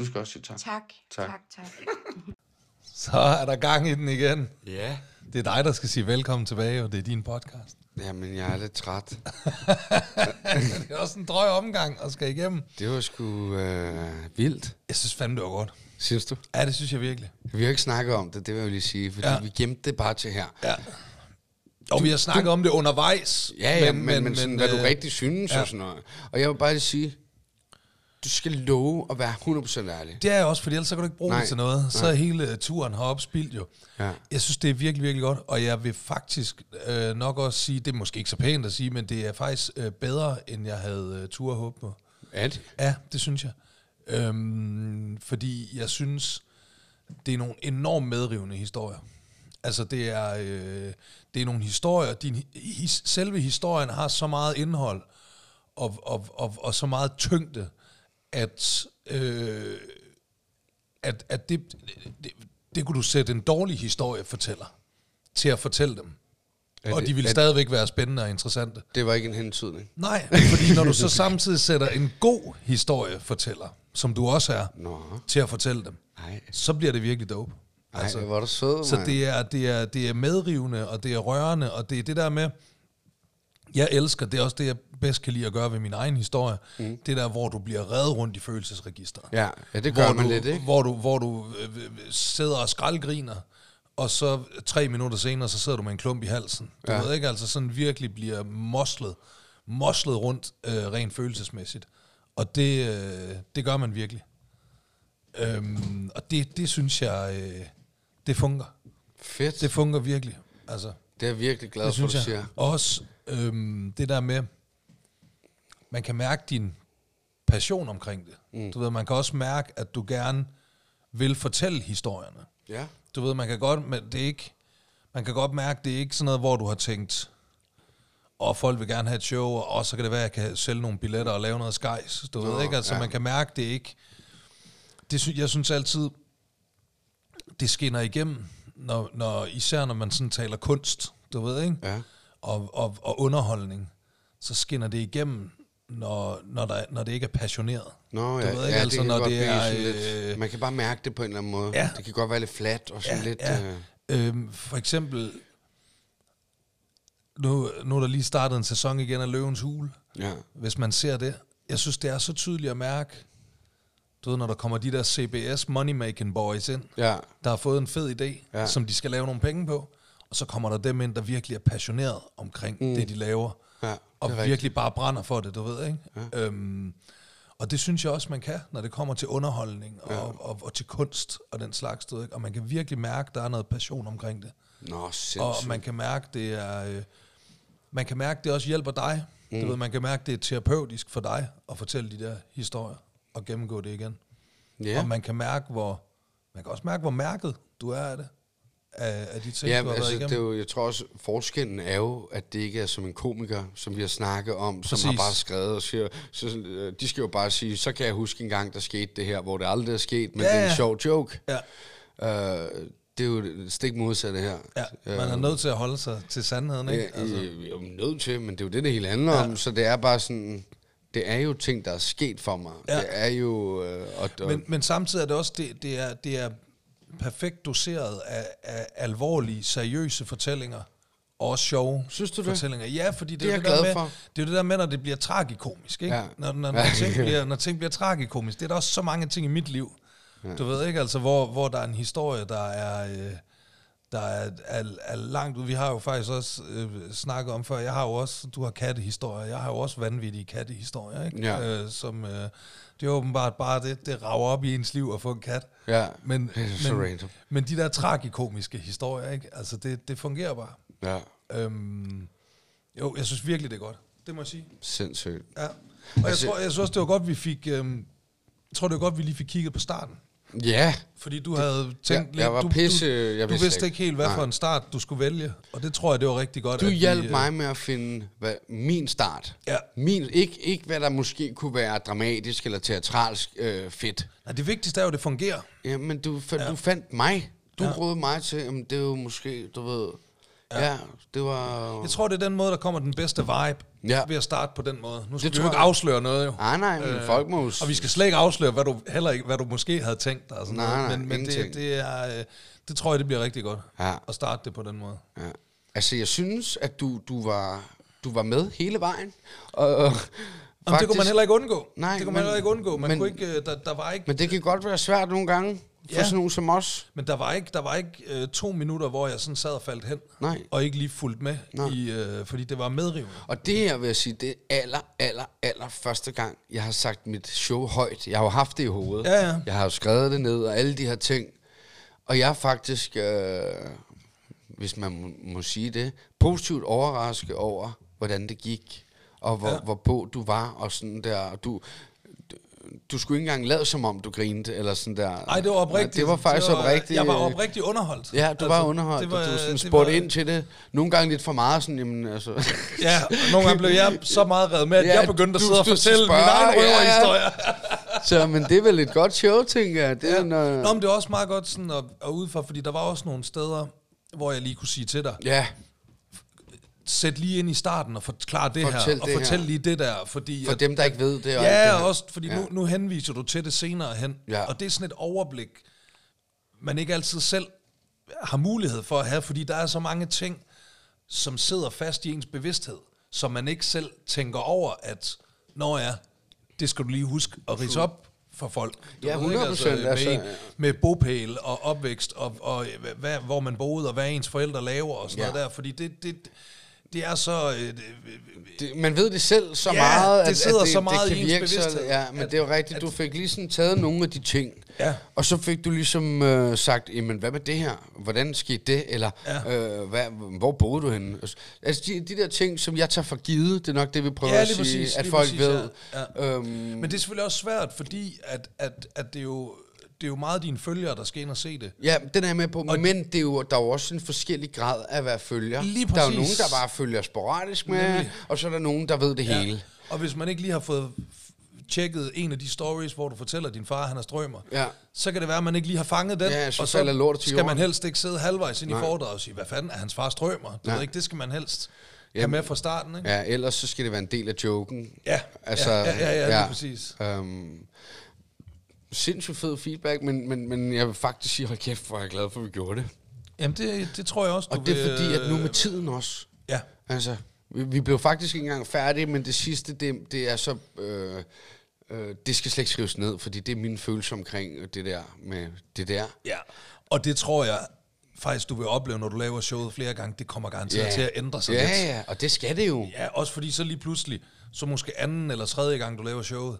Du skal også sige tak. Tak, Tak. tak, tak. *laughs* Så er der gang i den igen. Ja. Det er dig, der skal sige velkommen tilbage, og det er din podcast. Jamen, jeg er lidt træt. *laughs* Det er også en drøg omgang at skal igennem. Det var sgu øh, vildt, Jeg synes fandme, det var godt. synes du? Ja, det synes jeg virkelig. Vi har ikke snakket om det, det vil jeg lige sige, fordi Ja. vi gemte det bare til her. Ja. Og vi har snakket om det undervejs. Ja, ja, men, men, men sådan, hvad du øh, rigtig synes ja. og sådan noget. Og jeg vil bare lige sige, du skal love at være 100% ærlig. Det er jeg også, for ellers så kan du ikke bruge Nej, det til noget. Så er hele turen heroppe spildt jo. Ja. Jeg synes, det er virkelig, virkelig godt, og jeg vil faktisk øh, nok også sige, det er måske ikke så pænt at sige, men det er faktisk øh, bedre, end jeg havde øh, tur håbe på. Det? Ja, det synes jeg. Øhm, fordi jeg synes, det er nogle enormt medrivende historier. Altså det er, øh, det er nogle historier, din, his, selve historien har så meget indhold og, og, og, og så meget tyngde, at, øh, at, at det, det, det kunne du sætte en dårlig historiefortæller til at fortælle dem. Er og det- de ville stadigvæk være spændende og interessante. Det var ikke en hentydning. Nej, fordi når du så *laughs* samtidig sætter en god historiefortæller, som du også er, Nå, til at fortælle dem, nej. så bliver det virkelig dope. Ej, altså, hvor er du sød, så det er, det, er, det er medrivende, og det er rørende, og det er det der med, jeg elsker, det er også det, jeg bedst kan lide at gøre ved min egen historie, mm. det der, hvor du bliver reddet rundt i følelsesregisteret. Ja, ja det gør hvor man du, lidt, ikke? Hvor du, hvor du øh, øh, sidder og skraldgriner, og så tre minutter senere, så sidder du med en klump i halsen. Du Ja. ved ikke, altså sådan virkelig bliver moslet, moslet rundt øh, rent følelsesmæssigt. Og det, øh, det gør man virkelig. Øhm, og det, det synes jeg, øh, det fungerer. Fedt. Det fungerer virkelig. Altså, det er jeg virkelig glad det for, synes du jeg. siger. Også øhm, det der med, man kan mærke din passion omkring det. Mm. Du ved, man kan også mærke, at du gerne vil fortælle historierne. Ja. Du ved, man kan godt, men det er ikke, man kan godt mærke, det er ikke sådan noget, hvor du har tænkt, og folk vil gerne have et show, og så kan det være, at jeg kan sælge nogle billetter og lave noget skejs. Du Nå, ved ikke, altså ja. man kan mærke, det ikke, det, sy- jeg synes altid, det skinner igennem, når, når, især når man sådan taler kunst, du ved ikke, Ja. Og, og, og underholdning, så skinner det igennem, når, når, der, når det ikke er passioneret. Nå, Du ja, ved ikke, ja altså, det kan når godt det blive er, sådan øh, lidt... Man kan bare mærke det på en eller anden måde. Ja. Det kan godt være lidt flat og sådan lidt... Ja. Øh, Øhm, for eksempel, nu, nu er der lige startet en sæson igen af Løvens Hule. ja. Hvis man ser det, jeg synes, det er så tydeligt at mærke, du ved, når der kommer de der CBS money-making boys ind, Ja. der har fået en fed idé, Ja. ja. som de skal lave nogle penge på, og så kommer der dem ind, der virkelig er passioneret omkring mm. det, de laver, Ja, og det er virkelig bare brænder for det, du ved, ikke? Ja. Øhm, og det synes jeg også, man kan, når det kommer til underholdning og, ja. og, og til kunst og den slags, du ved, ikke? Og man kan virkelig mærke, der er noget passion omkring det. Nå, Og sindssygt. man kan mærke, det er... Øh, man kan mærke, det også hjælper dig. Mm. Du ved, man kan mærke, det er terapeutisk for dig at fortælle de der historier og gennemgå det igen. Ja. Og man kan mærke, hvor... Man kan også mærke, hvor mærket du er af det. Af, af de ting, Ja, du har altså, været det er igennem. jo, jeg tror også, forskellen er jo, at det ikke er som en komiker, som vi har snakket om, som Præcis. har bare skrevet og siger, så, øh, de skal jo bare sige, så kan jeg huske en gang, der skete det her, hvor det aldrig er sket, men Ja, det er en sjov joke. Ja, Øh, det er jo det stik modsatte her. ja, man er nødt til at holde sig til sandheden, ikke? Ja, altså. Jeg er jo nødt til, men det er jo det, det hele handler ja. om, så det er bare sådan, det er jo ting, der er sket for mig. Ja. Det er jo... Øh, og, og, Men, men samtidig er det også, det, det, er, det er perfekt doseret af, af alvorlige, seriøse fortællinger og også sjove Synes du det? fortællinger. Ja, fordi det, Det er det, der med, for. det er det der med, når det bliver tragikomisk. Ikke? Ja. Når, når, *laughs* når, ting bliver, når ting bliver tragikomisk. Det er der også så mange ting i mit liv. Ja. Du ved ikke, altså, hvor, hvor der er en historie, der er... Øh, der er, er, er langt ud. Vi har jo faktisk også øh, snakket om før, jeg har jo også, du har kattehistorier, jeg har jo også vanvittige kattehistorier, ikke? Ja. Øh, som, øh, det er åbenbart bare det, det rager op i ens liv at få en kat. Ja, Men, det er så men, random. men de der tragikomiske historier, ikke? Altså, det, det fungerer bare. Ja, Øhm, jo, jeg synes virkelig, det er godt. Det må jeg sige. sindssygt. Ja. Og jeg Altså- tror, jeg synes også, det var godt, vi fik... Øhm, jeg tror, det var godt, vi lige fik kigget på starten. Ja, Fordi du havde tænkt jeg- jeg var du, pisse- Du, jeg du vidste vidste ikke helt, hvad Nej. for en start du skulle vælge. Og det tror jeg, det var rigtig godt. du at vi, hjalp øh, mig med at finde hvad, min start. Ja. Min, ikke, ikke hvad der måske kunne være dramatisk eller teatralsk øh, fedt. Nej, det vigtigste er jo, at det fungerer. Ja, men du, fa- Ja. du fandt mig. Du Ja. rådede mig til, jamen, det er jo måske, du ved... Ja, ja det var... Jeg tror, det er den måde, der kommer den bedste vibe Ja. ved at starte på den måde. Nu skal Det vi jo ikke afsløre noget, jo. Ah, nej, men øh, folk må. Og vi skal slet ikke afsløre, hvad du, heller ikke, hvad du måske havde tænkt dig. Sådan Nej, noget. nej, men men det, ingenting. det, er, øh, det tror jeg, det bliver rigtig godt Ja. at starte det på den måde. Ja. Altså, jeg synes, at du, du, var, du var med hele vejen. Og, og Jamen, det kunne man heller ikke undgå. Nej, det kunne man men- heller ikke undgå. Man men- kunne ikke, øh, der, der var ikke Men det kan godt være svært nogle gange, for Ja. sådan nogen som os. Men der var ikke, der var ikke øh, to minutter, hvor jeg sådan sad og faldt hen. Nej. Og ikke lige fulgte med, Nej. i, øh, fordi det var medrivende. Og det her vil jeg sige, det er aller, aller, aller første gang, jeg har sagt mit show højt. Jeg har jo haft det i hovedet. Ja, ja. Jeg har jo skrevet det ned og alle de her ting. Og jeg er faktisk, øh, hvis man må, må sige det, positivt overrasket over, hvordan det gik. Og hvor, Ja. hvor på du var og sådan der. Og Du, du, skulle ikke engang lade som om, du grinte, eller sådan der. Nej, det var oprigtigt. Det var faktisk det var, oprigtigt. Jeg var oprigtigt underholdt. Ja, du var underholdt, det var- og du sådan spurgte var- ind til det. Nogle gange lidt for meget, sådan, jamen, altså... *laughs* Ja, og nogle gange blev jeg så meget reddet med, at Ja, jeg begyndte at du- sidde og du fortælle spørger, min egen ja, ja. røverhistorie. *laughs* Så, men det er vel et godt show, tænker jeg. Det er Ja. en, øh, Nå, men det var også meget godt sådan at, at udføre, fordi der var også nogle steder, hvor jeg lige kunne sige til dig, ja, sæt lige ind i starten og forklar det Fortæl her, og det fortæl her. lige det der, fordi... for at- dem, der ikke ved det. Og det Ja, her. og også fordi Ja. nu, nu henviser du til det senere hen, Ja. og det er sådan et overblik, man ikke altid selv har mulighed for at have, fordi der er så mange ting, som sidder fast i ens bevidsthed, som man ikke selv tænker over, at når ja, det skal du lige huske at rise op for folk. Du Ja, ved ikke, 100%, med, altså, ja. med bopæl og opvækst, og, og hvad, hvor man boede, og hvad ens forældre laver, og sådan Ja. noget der, fordi det, det, det er så... Øh, Det, man ved det selv så Ja, meget, det at, sidder at det, så meget det i kan virke så, Ja, men at- det er jo rigtigt. Du fik lige sådan taget nogle af de ting, Ja. og så fik du ligesom øh, sagt, jamen hvad med det her? Hvordan skete det? Eller Ja. øh, hvad, hvor boede du henne? Altså de, de der ting, som jeg tager for givet, det er nok det, vi prøver Ja, at sige, præcis, at folk præcis, ved. ja, ja. Øhm, Men det er selvfølgelig også svært, fordi at, at, at det, er jo, det er jo meget dine følgere, der skal ind og se det. Ja, den er jeg med på, Og- men det er jo, der er jo også en forskellig grad af at være følger. Lige Der er jo præcis. nogen, der bare følger sporadisk med, Nemlig. og så er der nogen, der ved det ja. hele. Og hvis man ikke lige har fået tjekket en af de stories, hvor du fortæller, at din far han er strømmer, Ja. så kan det være, at man ikke lige har fanget den. Ja, så og falder lortet til skal man jorden. helst ikke sidde halvvejs ind i Nej. foredraget og sige, hvad fanden er hans far strømmer? Du Nej. ved ikke, det skal man helst have Jamen, med fra starten, ikke? Ja, ellers så skal det være en del af joken. Ja, Altså, ja, ja, ja, ja, lige præcis. Øhm, sindssygt fed feedback, men, men, men jeg vil faktisk sige, hold kæft, hvor er jeg glad for, at vi gjorde det. Jamen, det, det tror jeg også, du Og det er fordi, at nu med tiden også, Ja, altså, vi, vi blev faktisk ikke engang færdige, men det sidste, det, det er så, øh, øh, det skal slet ikke skrives ned, fordi det er min følelse omkring det der med det der. ja. Og det tror jeg faktisk, du vil opleve, når du laver showet flere gange. Det kommer garanteret Ja. til at ændre sig Ja, lidt. ja, og det skal det jo. Ja, også fordi så lige pludselig, så måske anden eller tredje gang, du laver showet,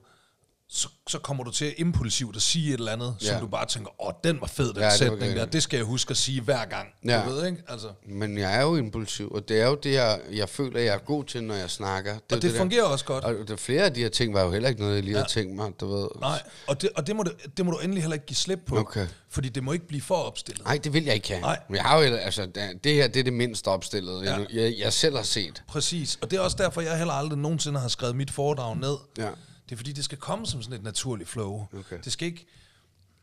så, så kommer du til impulsivt at sige et eller andet, ja. Som du bare tænker, åh, den var fed, den Ja, det sætning der. Det skal jeg huske at sige hver gang. Ja. Du ved, ikke? Altså, Men jeg er jo impulsiv, og det er jo det, jeg, jeg føler, jeg er god til, når jeg snakker. Det, og det, det der- fungerer også godt. Og der, flere af de her ting var jo heller ikke noget, jeg lige ja. havde tænkt mig, du ved. Nej, og, det, og det, må du, det må du endelig heller ikke give slip på, Okay. fordi det må ikke blive for opstillet. Nej, det vil jeg ikke have. Nej. Men jeg har jo, altså, det det her, det er det mindst opstillede, Ja. jeg, jeg, jeg selv har set. Præcis, og det er også derfor, jeg heller aldrig nogensinde har skrevet mit foredrag ned. Ja. Det er fordi, det skal komme som sådan et naturligt flow. Okay. Det skal ikke...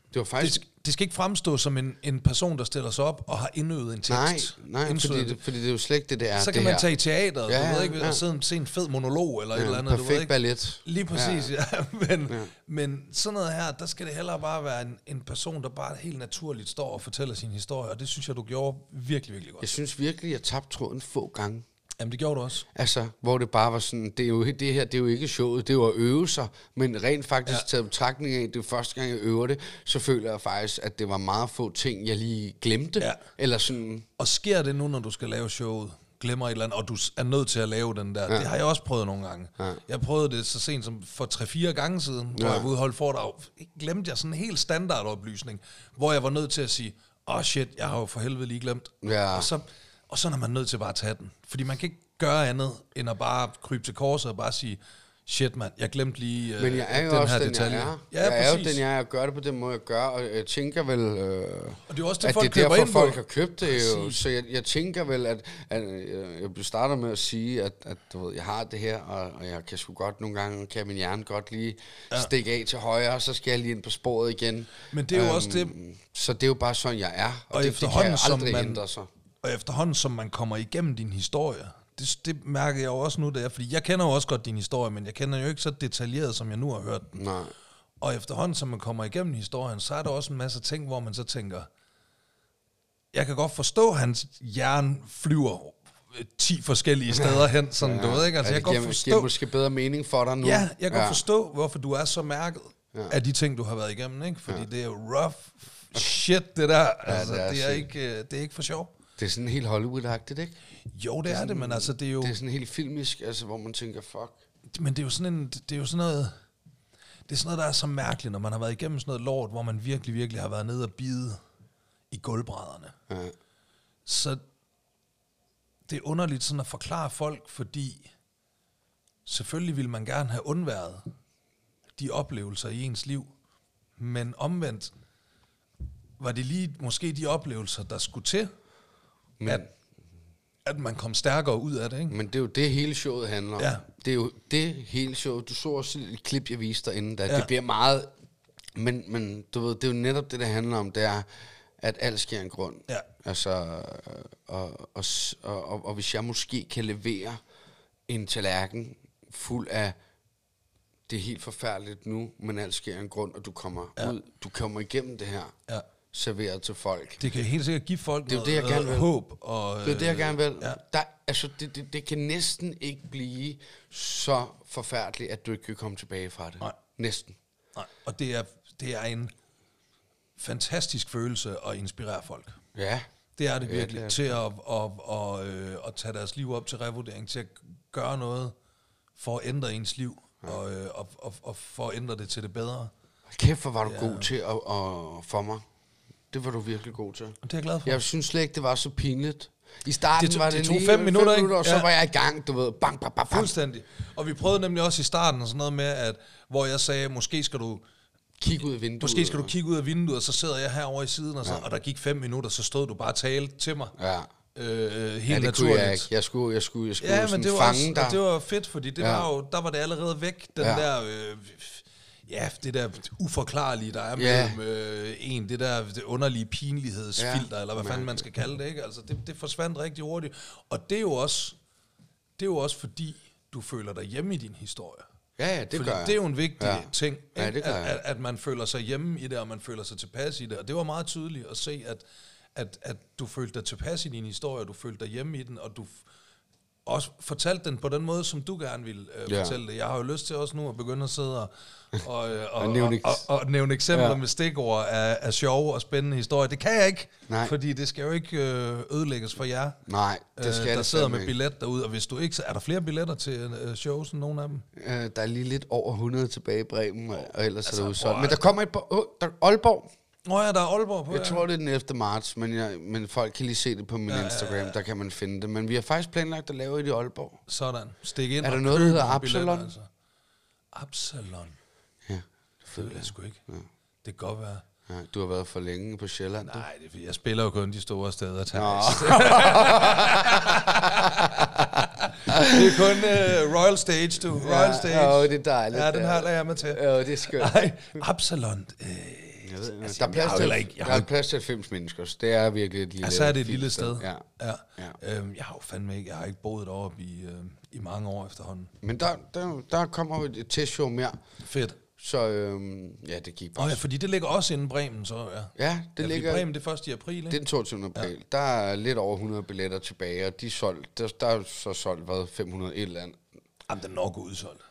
Det var Det, faktisk... sk- det skal ikke fremstå som en, en person, der stiller sig op og har indøvet en tekst. Nej, nej, Indsøget fordi det, fordi det er jo slet ikke det, det er. så det kan man her. tage i teateret, Ja, du ved ikke, ja. og sidde se en fed monolog eller ja, et eller andet. du ved perfekt ikke. ballet. Lige præcis, ja. ja. *laughs* Men, ja. men sådan noget her, der skal det hellere bare være en, en person, der bare helt naturligt står og fortæller sin historie, og det synes jeg, du gjorde virkelig, virkelig godt. Jeg synes virkelig, jeg tabte tråden få gange. Jamen, det gjorde du også. Altså, hvor det bare var sådan, det, er jo, det her, det er jo ikke showet, det er jo at øve sig, men rent faktisk Ja. taget betragtning af, det er første gang, jeg øver det, så føler jeg faktisk, at det var meget få ting, jeg lige glemte. Ja. Eller sådan, Og sker det nu, når du skal lave showet? Glemmer et eller andet, og du er nødt til at lave den der. Ja. Det har jeg også prøvet nogle gange. Ja. Jeg prøvede det så sent som for 3-4 gange siden, ja. hvor jeg var ude holde foredrag. Glemte jeg sådan en helt standardoplysning, hvor jeg var nødt til at sige, åh oh shit, jeg har jo for helvede lige glemt. Ja. Og, så, og så er man nødt til bare at tage den. Fordi man kan ikke gøre andet, end at bare krybe til korset og bare sige, shit mand, jeg glemte lige øh, men jeg er jo den også her den, detalje. jeg er. Ja, jeg er jo præcis. den, jeg er, jeg gør det på den måde, jeg gør, og jeg tænker vel, øh, Og det er også det, at folk det er derfor, folk har købt det jo. Præcis. Så jeg, jeg tænker vel, at, at øh, jeg starter med at sige, at, at du ved, jeg har det her, og, og jeg kan sgu godt nogle gange, kan min hjerne godt lige ja. stikke af til højre, og så skal jeg lige ind på sporet igen. Men det er jo også det- Så det er jo bare sådan, jeg er, og, Og og det, det kan jeg som aldrig man- ændre sig. Og efterhånden, som man kommer igennem din historie, det, det mærker jeg jo også nu, det er, fordi jeg kender jo også godt din historie, men jeg kender jo ikke så detaljeret, som jeg nu har hørt den. Nej. Og efterhånden, som man kommer igennem historien, så er der også en masse ting, hvor man så tænker, jeg kan godt forstå, at hans hjerne flyver øh, 10 forskellige steder hen, sådan, ja, du ved ikke, altså Ja, jeg kan giver, godt giver forstå, måske bedre mening for dig nu. ja, jeg kan godt forstå, hvorfor du er så mærket Ja. af de ting, du har været igennem, ikke? Fordi det er jo rough shit, det der, altså, det er det, er ikke, øh, det er ikke for sjov. Det er sådan helt Hollywood-agtigt, ikke? Jo, det er det, men altså, det er jo... Det er sådan helt filmisk, altså, hvor man tænker, fuck. Men det er jo sådan en, det er jo sådan noget, det er sådan noget, der er så mærkeligt, når man har været igennem sådan noget lort, hvor man virkelig, virkelig har været nede og bide i gulvbrædderne. Ja. Så det er underligt sådan at forklare folk, fordi selvfølgelig vil man gerne have undværet de oplevelser i ens liv, men omvendt var det lige måske de oplevelser, der skulle til, Men, at, at man kom stærkere ud af det, ikke? men det er jo det, hele showet handler om. Ja. Det er jo det hele showet. Du så også et klip, jeg viste dig inden, da Ja. det bliver meget... Men, men du ved, det er jo netop det, det handler om, det er, at alt sker en grund. Ja. Altså, og, og, og, og, og hvis jeg måske kan levere en tallerken fuld af det er helt forfærdeligt nu, men alt sker en grund, og du kommer Ja. ud, du kommer igennem det her, Ja. Serveret til folk. Det kan helt sikkert give folk Det er noget, det, jeg gerne noget vil. håb. Og, Det er det, jeg gerne vil. Ja. Ja. Der, altså, det, det, det kan næsten ikke blive så forfærdeligt, at du ikke kan komme tilbage fra det. Nej. Næsten. Nej, og det er, det er en fantastisk følelse at inspirere folk. Ja. Det er det Ja, virkelig, det er til at, at, at, øh, at tage deres liv op til revurdering, til at gøre noget for at ændre ens liv, og, øh, og, og, og for at ændre det til det bedre. Kæft, hvor var du ja. god til at, at, for mig. Det var du virkelig god til. Og det er jeg glad for. Jeg synes slet ikke, det var så pinligt. I starten Det tog- var det det, tog lige fem minutter, ikke? minutter, og så Ja. var jeg i gang, du ved. Bang, bang, bang, bang. Fuldstændig. Og vi prøvede nemlig også i starten sådan noget med, at hvor jeg sagde, måske skal du Kig ud af vinduet. Måske skal du kigge ud af vinduet, og så sidder jeg herovre i siden, og, så, ja. og der gik fem minutter, så stod du bare og talte til mig. Ja. Øh, helt Ja, det naturligt. kunne jeg ikke. Jeg skulle, jeg skulle, jeg skulle Ja, men det var, fange også, dig. det var fedt, fordi det Ja. var jo, der var det allerede væk, den Ja. der, øh, ja, det der uforklarlige, der er Ja. mellem øh, en, det der det underlige pinlighedsfilter, Ja. eller hvad fanden man skal kalde det, ikke? Altså, det, det forsvandt rigtig hurtigt. Og det er jo også, det er jo også fordi, du føler dig hjemme i din historie. Ja, ja, det Fordi gør jeg. det er jo en vigtig Ja. ting, Ja, ikke? det gør at, at, at man føler sig hjemme i det, og man føler sig tilpas i det. Og det var meget tydeligt at se, at, at, at du følte dig tilpas i din historie, og du følte dig hjemme i den, og du f- også fortalte den på den måde, som du gerne ville øh, Ja. fortælle det. Jeg har jo lyst til også nu at begynde at sidde og, og, øh, *laughs* og, og, nævne og, og, og nævne eksempler Ja. med stikord af, af sjove og spændende historier. Det kan jeg ikke, Nej. fordi det skal jo ikke øh, ødelægges for jer. Nej, det skal øh, der det sidder med billet derude, og hvis du ikke, så er der flere billetter til øh, shows end nogen af dem? Øh, der er lige lidt over 100 tilbage i Bremen, og, og ellers Altså, er det udsolgt. Men der kommer et på oh, der, Aalborg. Nå ja, der er Aalborg på. Jeg ja. tror, det er den 11. marts, men, jeg, men folk kan lige se det på min Ja, ja, ja, Instagram, ja. der kan man finde det. Men vi har faktisk planlagt at lave det i Aalborg. Sådan. Stik ind Er der og noget, der hedder Absalon? Altså. Absalon? Ja, det ved jeg sgu ikke. Ja. Det kan godt være. ja, du har været for længe på Sjælland. Nej, det er, jeg spiller jo kun de store steder. Nå. det er kun uh, Royal Stage, du. Royal Stage. Ja, jo, det er dejligt. Ja, den lader jeg med til. Ja, det er skønt. Nej, Absalon. Øh, Jeg ved, Altså, der er plads til, ikke- jeg der har er plads til 90 mennesker, så det er virkelig et lille Ja, så er det et lille sted. Ja. Ja. Ja. Øhm, jeg har jo fandme ikke, jeg har ikke boet deroppe i, øh, i mange år efterhånden. Men der, der, der kommer jo et testshow mere, Fedt. så øhm, ja, det gik bare. Åh ja, fordi det ligger også inden Bremen, så ja. ja, det ja, ligger... Bremen, det er først i april, ikke? Det er den 22. april. Ja. Der er lidt over 100 billetter tilbage, og de er solgt, der, der er så solgt, hvad, 500 et eller andet. Jamen, den er nok udsolgt.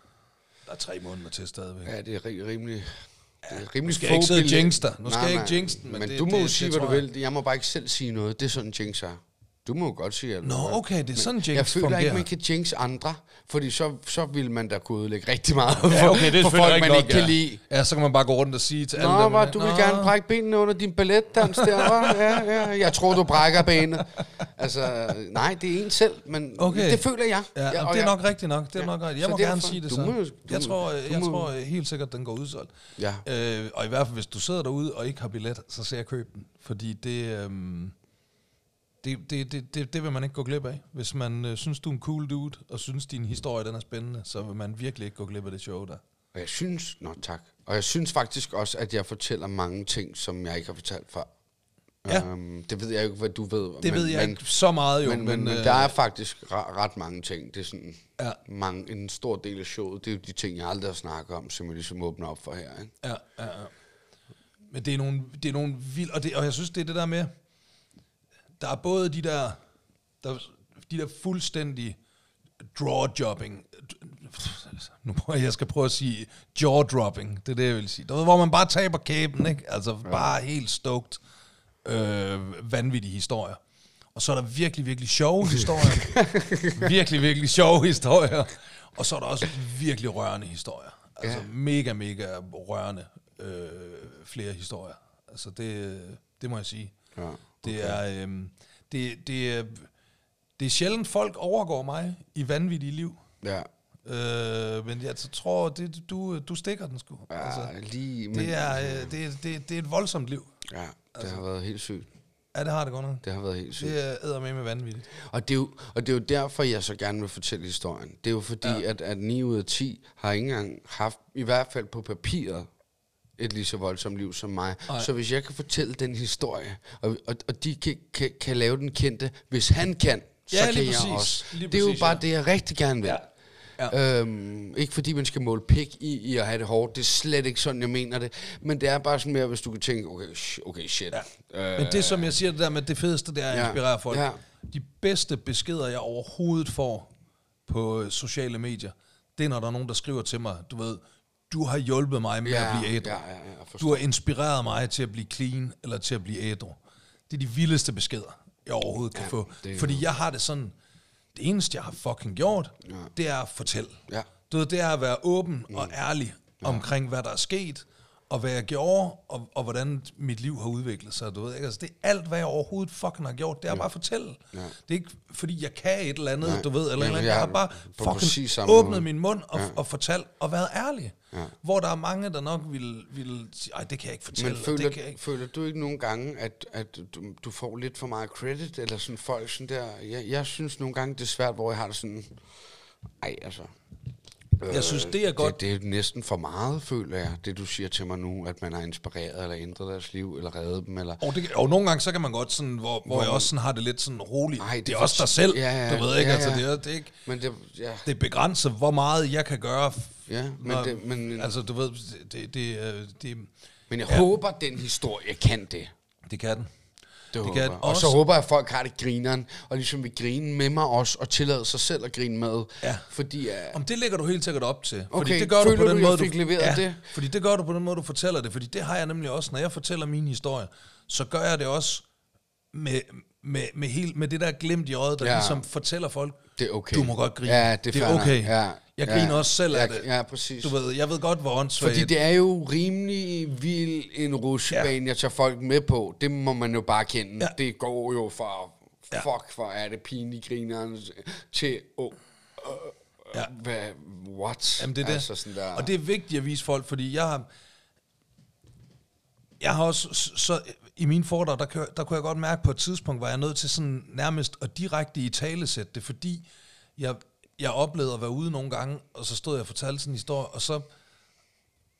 Der er tre måneder til stadigvæk. Ja, det er ri- rimelig... Det er rimelig nu skal jeg ikke sidde og billetter. jinx dig. Nu skal Nej, jeg ikke jinx den, men Men det- du må det- jo sige, det hvad du vil. Jeg må bare ikke selv sige noget. Det er sådan, jinx er. Du må jo godt sige alt. Nå, vil. okay, det er sådan, jeg jinx føler fungerer. ikke, man kan jinx andre, fordi så, så vil man da kunne ødelægge rigtig meget for, Ja, okay, det er for folk, man nok, ikke kan ja. lide. Ja, så kan man bare gå rundt og sige til alle Nå, dem, var, øh, du vil "Nå." gerne brække benene under din balletdans der, hva'? Ja, ja, jeg tror, du brækker benet. Altså, nej, det er en selv, men Okay. det føler jeg. Ja, ja, og det er jeg- nok rigtigt nok. Det er Ja, nok rigtigt. Jeg så må gerne derfor- sige det så. må du jeg tror, du jeg må- tror helt sikkert, den går udsolgt. Ja. Øh, og i hvert fald, hvis du sidder derude og ikke har billet, så ser jeg køb den. Fordi det, øhm, det, det, det, det, det vil man ikke gå glip af. Hvis man øh, synes, du er en cool dude, og synes, din historie den er spændende, så vil man virkelig ikke gå glip af det show der. Og jeg synes, nå tak, og jeg synes faktisk også, at jeg fortæller mange ting, som jeg ikke har fortalt før. Ja. Øhm, det ved jeg ikke, hvad du ved. Det ved jeg ikke så meget jo, men, men, men øh, der er faktisk ret, ret mange ting. Det er sådan Ja. mange, en stor del af showet. Det er jo de ting, jeg aldrig har snakket om, som jeg ligesom åbner op for her. Ikke? Ja, ja, ja. Men det er nogle, det er nogle vild, og, det, og jeg synes, det er det der med, der er både de der, der de der fuldstændig draw-jobbing, nu prøver jeg, jeg skal prøve at sige jaw-dropping, det er det, jeg vil sige. Der, hvor man bare taber kæben, ikke? Altså ja. bare helt stoked, øh, vanvittige historier. Og så er der virkelig, virkelig sjove *laughs* historier. virkelig, virkelig sjove historier. Og så er der også virkelig rørende historier. Altså Ja. mega, mega rørende øh, flere historier. Altså det, det må jeg sige. Ja, Det er, øh, det, det, det er sjældent folk overgår mig i vanvittige liv. Ja, Øh, men jeg tror, det, du, du stikker den sgu. ja altså, lige... Men, det, er, øh, det, det, det er et voldsomt liv. Ja, det har været helt sygt. Ja, det har det godt nok. Det har været helt sygt. Det er æder med vanvittigt. Og det, er jo, og det er jo derfor, jeg så gerne vil fortælle historien. Det er jo fordi, ja. at, at 9 ud af 10 har ikke engang haft, i hvert fald på papiret, et lige så voldsomt liv som mig. Ej. Så hvis jeg kan fortælle den historie, og, og, og de kan, kan, kan lave den kendte, hvis han kan, så Ja, kan lige jeg præcis. også. Lige det er jo præcis, bare ja. det, jeg rigtig gerne vil. Ja. Ja. Øhm, ikke fordi man skal måle pik i, i at have det hårdt, det er slet ikke sådan, jeg mener det. Men det er bare sådan mere, hvis du kan tænke, okay, okay shit. Ja. Øh, Men det, som jeg siger, det der med det fedeste, det er at Ja. inspirere folk. Ja. De bedste beskeder, jeg overhovedet får på øh, sociale medier, det er, når der er nogen, der skriver til mig, du ved, du har hjulpet mig med ja, at blive ædru. Ja, ja, Du har inspireret mig til at blive clean, eller til at blive ædru. Det er de vildeste beskeder, jeg overhovedet kan Ja, få. det Fordi jeg har det sådan, det eneste, jeg har fucking gjort, Ja. det er at fortælle. Ja. Du ved, det er at være åben mm. og ærlig ja. omkring, hvad der er sket, og hvad jeg gjorde, og, og hvordan mit liv har udviklet sig. Du ved, ikke? Altså, det er alt, hvad jeg overhovedet fucking har gjort. Det er ja. bare at fortælle. Ja. Det er ikke, fordi jeg kan et eller andet, Nej. du ved, eller, Jamen, eller andet. jeg Jeg har bare fucking åbnet måde. min mund og, Ja. ja. og fortalt, og været ærlig. Ja. Hvor der er mange, der nok vil, vil sige, ej, det kan jeg ikke fortælle. Men føler, det kan jeg ikke. føler du ikke nogle gange, at, at du, du får lidt for meget credit, eller sådan folk sådan der? Jeg, jeg synes nogle gange, det er svært, hvor jeg har det sådan, ej altså. Jeg synes, det er godt. Det, det er næsten for meget, føler jeg, det du siger til mig nu, at man har inspireret eller ændret deres liv, eller reddet dem, eller... Og, det, og nogle gange, så kan man godt sådan, hvor, hvor jeg man- også sådan har det lidt sådan roligt. Ej, det, det er også dig selv, Ja, ja, du ved ikke, ja, altså ja. det er, det er ikke, Men det, ja, det er begrænset, hvor meget jeg kan gøre. ja men, når, det, men, altså du ved, det, det, øh, det, men jeg ja. håber, den historie kan det. det kan den. Det, Det kan Og så håber jeg, at folk har det grineren, og ligesom vil grine med mig også, og tillade sig selv at grine med. Ja. Fordi uh, Om det lægger du helt sikkert op til. Fordi Okay, det gør føler du på du, den jeg måde, fik leveret ja, det? Fordi det gør du på den måde, du fortæller det. Fordi det har jeg nemlig også, når jeg fortæller mine historier, så gør jeg det også med, med, med, helt, med det der glemt i øjet, der ja. ligesom fortæller folk, det er okay. du må godt grine. Ja, det er, det er okay. Ja, Jeg ja, griner også selv af ja, det. Ja, præcis. Du ved, jeg ved godt, hvor åndssvagt. Fordi det er jo rimelig vild en rushebane, ja. jeg tager folk med på. Det må man jo bare kende. Ja. Ja. Det går jo fra, Ja. fuck, hvor er det pinligt grineren, til, oh, Ja. hvad, what? Jamen, det er det. Altså sådan der. Og det er vigtigt at vise folk, fordi jeg har... Jeg har også... Så, I mine foredrag, der, der kunne jeg godt mærke på et tidspunkt, var jeg nødt til sådan nærmest at direkte i talesætte det, fordi jeg, jeg oplevede at være ude nogle gange, og så stod jeg og fortalte sådan en historie, og så,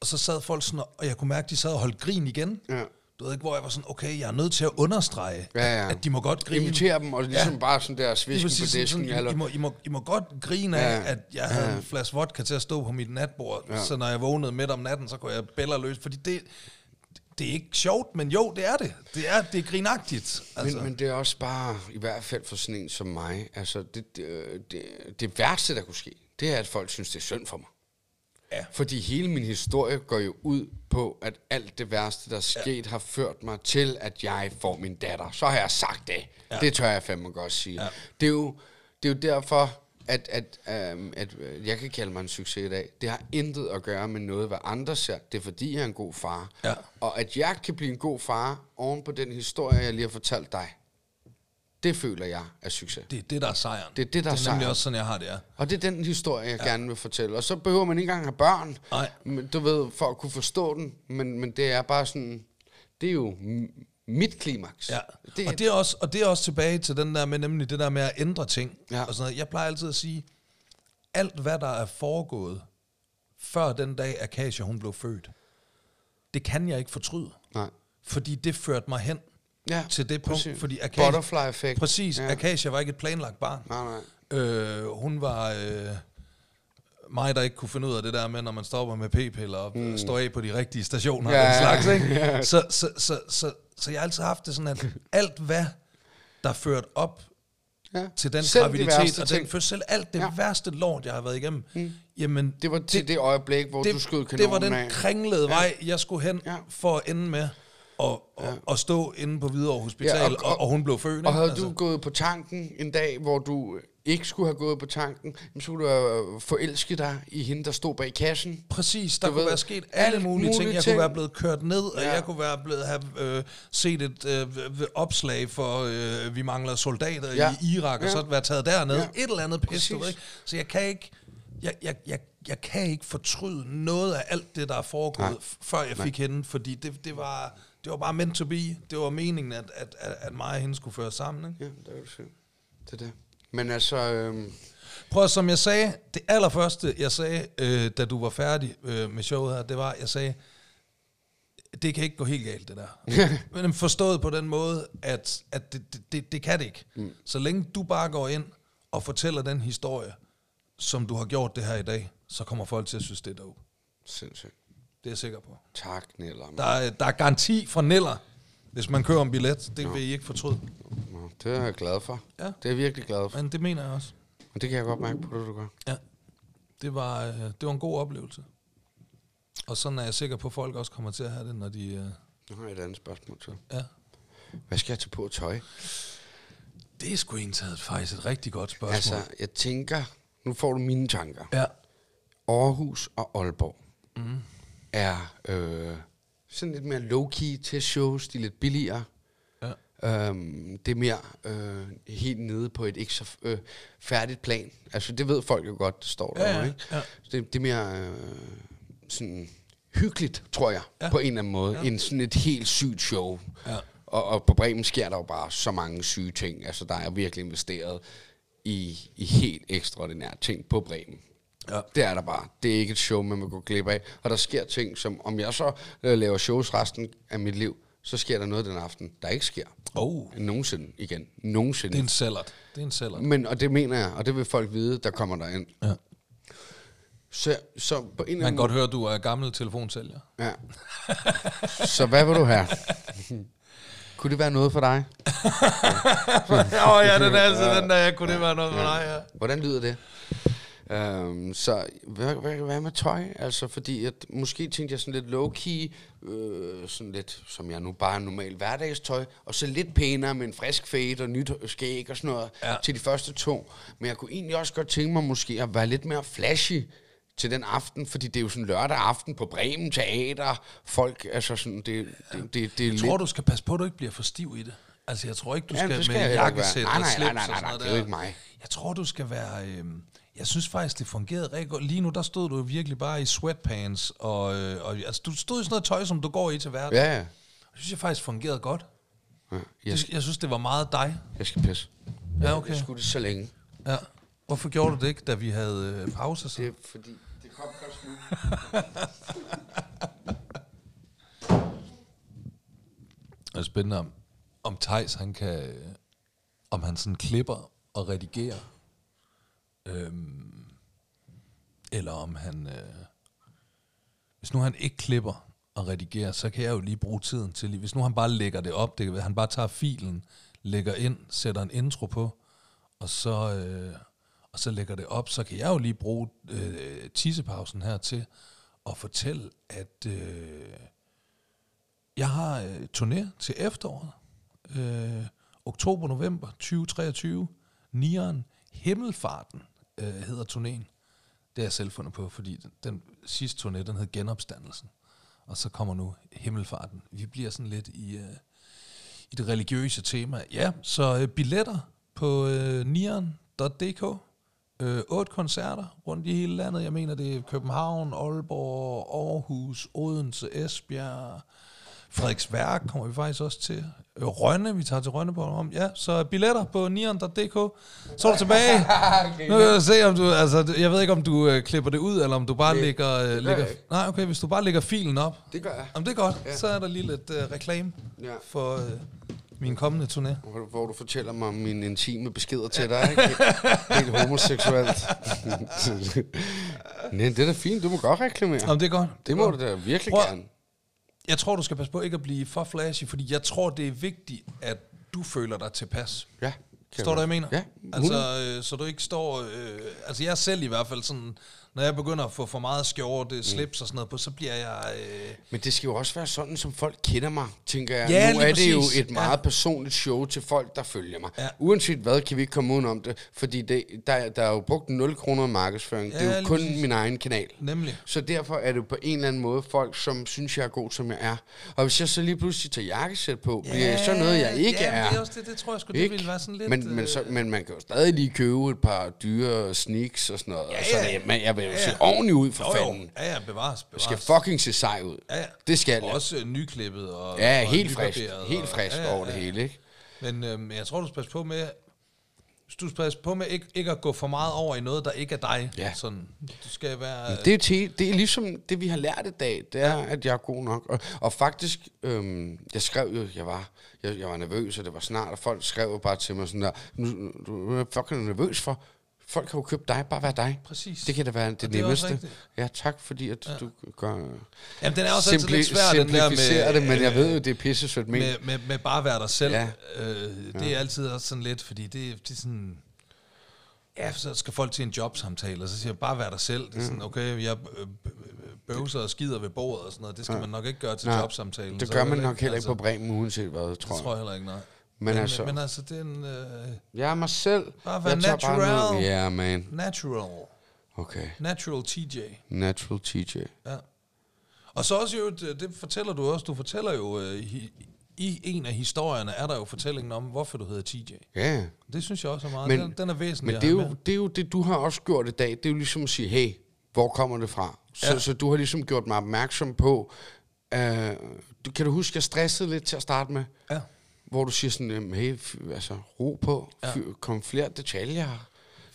og så sad folk sådan, og jeg kunne mærke, at de sad og holdt grin igen. Ja. Du ved ikke, hvor jeg var sådan, okay, jeg er nødt til at understrege, Ja, ja. At, at de må godt grine. Invitere dem, og ligesom ja. bare sådan der svisken på disken. sådan, eller, I, må, I, må, I må godt grine af, Ja. at jeg havde en flaske vodka til at stå på mit natbord, ja. så når jeg vågnede midt om natten, så kunne jeg bæller løs, fordi det, det er ikke sjovt, men jo, det er det. Det er, det er grinagtigt. Altså. Men, men det er også bare, i hvert fald for sådan en som mig, altså det, det, det, det værste, der kunne ske, det er, at folk synes, det er synd for mig. Ja. Fordi hele min historie går jo ud på, at alt det værste, der er sket, ja. har ført mig til, at jeg får min datter. Så har jeg sagt det. Ja. Det tør jeg fandme godt sige. Ja. Det, er jo, det er jo derfor, at, at, øhm, at øh, jeg kan kalde mig en succes i dag. Det har intet at gøre med noget, hvad andre ser. Det er fordi, jeg er en god far. Ja. Og at jeg kan blive en god far oven på den historie, jeg lige har fortalt dig, det føler jeg er succes. Det er det, der er sejren. Det er det, der er det er nemlig sejren. også sådan, jeg har det, ja. Og det er den historie, jeg ja. gerne vil fortælle. Og så behøver man ikke engang have børn, Nej. men, du ved, for at kunne forstå den. Men, men det er bare sådan, det er jo mit klimaks. Ja. Det, og, det er også, og det er også tilbage til den der med, nemlig det der med at ændre ting. Ja. Og sådan noget. Jeg plejer altid at sige, alt hvad der er foregået, før den dag Akasia hun blev født, det kan jeg ikke fortryde. Nej. Fordi det førte mig hen Ja, til det punkt. præcis. Fordi Akasia, Butterfly-effekt. Præcis. Ja. Ja. Akasia var ikke et planlagt barn. Nej, nej. Øh, hun var øh, mig, der ikke kunne finde ud af det der med, når man stopper med p-piller og mm. står af på de rigtige stationer Ja, ja, og den ja, slags. Ikke? *laughs* Så, så, så, så, så jeg har altid haft det sådan, at alt hvad, der ført op Ja. til den Selv de graviditet værste og den fødsel, alt det Ja. ja. værste lort, jeg har været igennem, mm. jamen, Det var til det, det øjeblik, hvor det, du skød det kanonen var den af. kringlede ja. vej, jeg skulle hen Ja. ja. for at ende med at, ja. at stå inde på Hvidovre Hospital, Ja, ja, og- og, og, og hun blev født. Og havde altså. du gået på tanken en dag, hvor du ikke skulle have gået på tanken, så kunne du have forelsket dig i hende, der stod bag kassen. Præcis, der Du kunne ved, være sket alle alt mulige ting. mulige Jeg ting. kunne være blevet kørt ned, og Ja. jeg kunne være blevet have øh, set et øh, opslag for, øh, vi mangler soldater Ja. i Irak, og Ja. så være taget derned. Ja. Et eller andet pis, du ved ikke? Så jeg kan ikke, jeg, jeg, jeg, jeg kan ikke fortryde noget af alt det, der er foregået, Nej. før jeg fik hende, fordi det, det, var, det var bare meant to be. Det var meningen, at, at, at, at mig og hende skulle føre sammen. Ikke? Ja, det er jo synd. Det er det. Men altså, øhm, Prøv som jeg sagde, det allerførste, jeg sagde, øh, da du var færdig øh, med showet her, det var, jeg sagde, det kan ikke gå helt galt, det der. *laughs* Men forstået på den måde, at, at det, det, det, det kan det ikke. Mm. Så længe du bare går ind og fortæller den historie, som du har gjort det her i dag, så kommer folk til at synes, det er dope. sindssygt. Det er jeg sikker på. Tak, Neller. Der er, der er garanti fra Neller, hvis man kører en billet. Det vil I ikke fortryde. Nå, Det er jeg glad for. Ja. Det er jeg virkelig glad for. Men det mener jeg også. Og det kan jeg godt mærke på, det du gør. Ja. Det var, øh, det var en god oplevelse. Og sådan er jeg sikker på, at folk også kommer til at have det, når de... Øh, Nu har jeg et andet spørgsmål til. ja. Hvad skal jeg tage på tøj? Det er sgu egentlig faktisk et rigtig godt spørgsmål. Altså, jeg tænker, nu får du mine tanker. ja. Aarhus og Aalborg mm. er øh, sådan lidt mere low-key til shows. De er lidt billigere. Ja. Øhm, det er mere øh, helt nede på et ikke så øh, færdigt plan. Altså, det ved folk jo godt, det står der Ja, ja, ikke? ja. Så det, det er mere øh, sådan hyggeligt, tror jeg, ja. På en eller anden måde, ja. end sådan et helt sygt show. Ja. Og, og på Bremen sker der jo bare så mange syge ting. Altså, der er virkelig investeret i, i helt ekstraordinære ting på Bremen. Ja. Det er der bare. Det er ikke et show, man må gå glip af. Og der sker ting, som om jeg så øh, laver shows resten af mit liv, så sker der noget den aften, der ikke sker. Oh, Nogensinde igen. Nogensinde. det er en cellert. Det er en cellert. Men, og det mener jeg, og det vil folk vide, der kommer der ind. Ja. Så, så på en Man kan anden godt høre, du er gammel telefonsælger. Ja. Så hvad vil du have? *laughs* Kunne det være noget for dig? Åh oh, ja, den er altid den der, kunne det være noget for dig, ja. Hvordan lyder det? Um, så hvad, hvad, hvad med tøj? Altså fordi at måske tænkte jeg sådan lidt low-key, øh, sådan lidt som jeg nu bare normal hverdagstøj, og så lidt pænere med en frisk fade og nyt skæg og sådan noget Ja. til de første to. Men jeg kunne egentlig også godt tænke mig måske at være lidt mere flashy til den aften, fordi det er jo sådan lørdag aften på Bremen Teater. Folk, altså sådan, det, det, det, det er Jeg tror, du skal passe på, at du ikke bliver for stiv i det. Altså, jeg tror ikke, du Jamen, skal, det skal med jakkesæt Nej, og nej, slips nej, nej, og sådan nej, noget det er jo ikke mig. Jeg tror, du skal være... Øh, jeg synes faktisk, det fungerede rigtig godt. Lige nu, der stod du jo virkelig bare i sweatpants, og, øh, og altså, du stod i sådan noget tøj, som du går i til hverdag. Ja, ja. Det synes jeg faktisk fungerede godt. Ja, jeg, jeg synes, det var meget dig. Jeg skal pisse. Ja, okay. Jeg skulle det så længe. Ja. Hvorfor gjorde du det ikke, da vi havde øh, pause? Så? Det er fordi, det kom først nu. *laughs* det er spændende om, om Thijs, han kan, øh, om han sådan klipper og redigerer øhm, eller om han, øh, hvis nu han ikke klipper og redigerer, så kan jeg jo lige bruge tiden til, hvis nu han bare lægger det op, det kan være, han bare tager filen, lægger ind, sætter en intro på, og så, øh, og så lægger det op, så kan jeg jo lige bruge øh, tissepausen her til at fortælle, at øh, jeg har øh, turné til efteråret. Øh, Oktober-november 2023. Nieren Himmelfarten øh, hedder turnéen. Det er jeg selv fundet på, fordi den, den sidste turné, den hed Genopstandelsen. Og så kommer nu Himmelfarten. Vi bliver sådan lidt i, øh, i det religiøse tema. Ja, så øh, billetter på øh, nieren.dk. Øh, otte koncerter rundt i hele landet. Jeg mener, det er København, Aalborg, Aarhus, Odense, Esbjerg, Frederiksværk kommer vi faktisk også til. Øh, Rønne, vi tager til Rønne på om. Ja, så billetter på nieren.dk. Så er du tilbage. *laughs* Nu kan jeg se, om du... Altså, jeg ved ikke, om du øh, klipper det ud, eller om du bare lægger... Øh, det lægger nej, okay, hvis du bare lægger filen op. Det gør jeg. Jamen, det er godt. Ja. Så er der lige lidt øh, reklame Ja. for øh, min kommende turné. Hvor, du- hvor du fortæller mig om mine intime beskeder til dig, ikke? *laughs* Helt homoseksuelt. *laughs* Nej, det er da fint. Du må godt reklamere. Jamen, det er godt. Det må du da virkelig Prøv- gerne. Jeg tror, du skal passe på ikke at blive for flashy, fordi jeg tror, det er vigtigt, at du føler dig tilpas. Ja. Forstår du, jeg mener? Ja, Altså, øh, så du ikke står... Øh, altså, jeg selv i hvert fald sådan... Når jeg begynder at få for meget skjorte, slips og sådan noget på, så bliver jeg... Øh, Men det skal jo også være sådan, som folk kender mig, tænker jeg. Ja, nu er det jo et meget personligt show til folk, der følger mig. Ja. Uanset hvad, kan vi ikke komme udenom det. Fordi det, der, der er jo brugt 0 kroner i markedsføring. det er Ja, jo kun præcis. min egen kanal. nemlig. Så derfor er det på en eller anden måde folk, som synes, jeg er god, som jeg er. Og hvis jeg så lige pludselig tager jakkesæt på, bliver jeg så noget, jeg ikke ja, er. Det, er også det, det tror jeg sgu, det ville være sådan lidt... men, men, øh, så, men man kan jo stadig lige købe et par dyre sneaks og sådan noget. Ja, og så ja. det, men jeg vil jo Ja, se ja. ordentligt ud for jo, fanden. Ja, ja, bevares, Jeg skal bevares. fucking se sej ud. Ja, ja. Det skal Og også nyklippet og... Ja, og helt frisk. Helt frisk ja, ja, over det ja. hele, ikke? Men øhm, jeg tror, du skal passe på med... Du skal passe på med ikke, ikke at gå for meget over i noget, der ikke er dig. Ja. Sådan, du skal være... Det er, til, det er ligesom det, vi har lært i dag, det er, at jeg er god nok. Og, og faktisk, øhm, jeg skrev jo, jeg var, jeg, jeg var nervøs, og det var snart, og folk skrev jo bare til mig sådan der, nu, nu er fucking nervøs for, folk kan jo købe dig, bare være dig. Præcis. Det kan da være det, det nemmeste. Ja, tak fordi, at ja. du gør... Jamen, den er også altid lidt svær, den der med... det, men jeg øh, ved jo, det er pisse sødt med, med, med bare være dig selv. Ja. Ja. Øh, det er altid også sådan lidt, fordi det, det er sådan... Ja, så skal folk til en jobsamtale, og så siger jeg, bare vær dig selv. Det er sådan, okay, jeg øh, bøvser og skider ved bordet og sådan noget. Det skal man nok ikke gøre til Nej, jobsamtalen. Det gør man det nok heller ikke altså, på Bremen, uanset hvad, Det tror jeg. tror jeg heller ikke, nej. Men men, altså- men altså, det er en øh, Jeg er mig selv. Bare være bare natural. noget- Ja, man. natural. Okay. Natural TJ. Natural TJ. Ja. Og så også jo, det, det fortæller du også, du fortæller jo, øh, i, i en af historierne er der jo fortællingen om, hvorfor du hedder TJ. Ja. Det synes jeg også er meget, Men- den, den er væsentlig Men det er, jo, med. det er jo det, du har også gjort i dag. Det er jo ligesom at sige, hey, hvor kommer det fra? Så, Ja. så du har ligesom gjort mig opmærksom på, øh, du, kan du huske, jeg stressede lidt til at starte med? Ja. Hvor du siger sådan, hey, altså, ro på, Ja. ja. kom flere detaljer.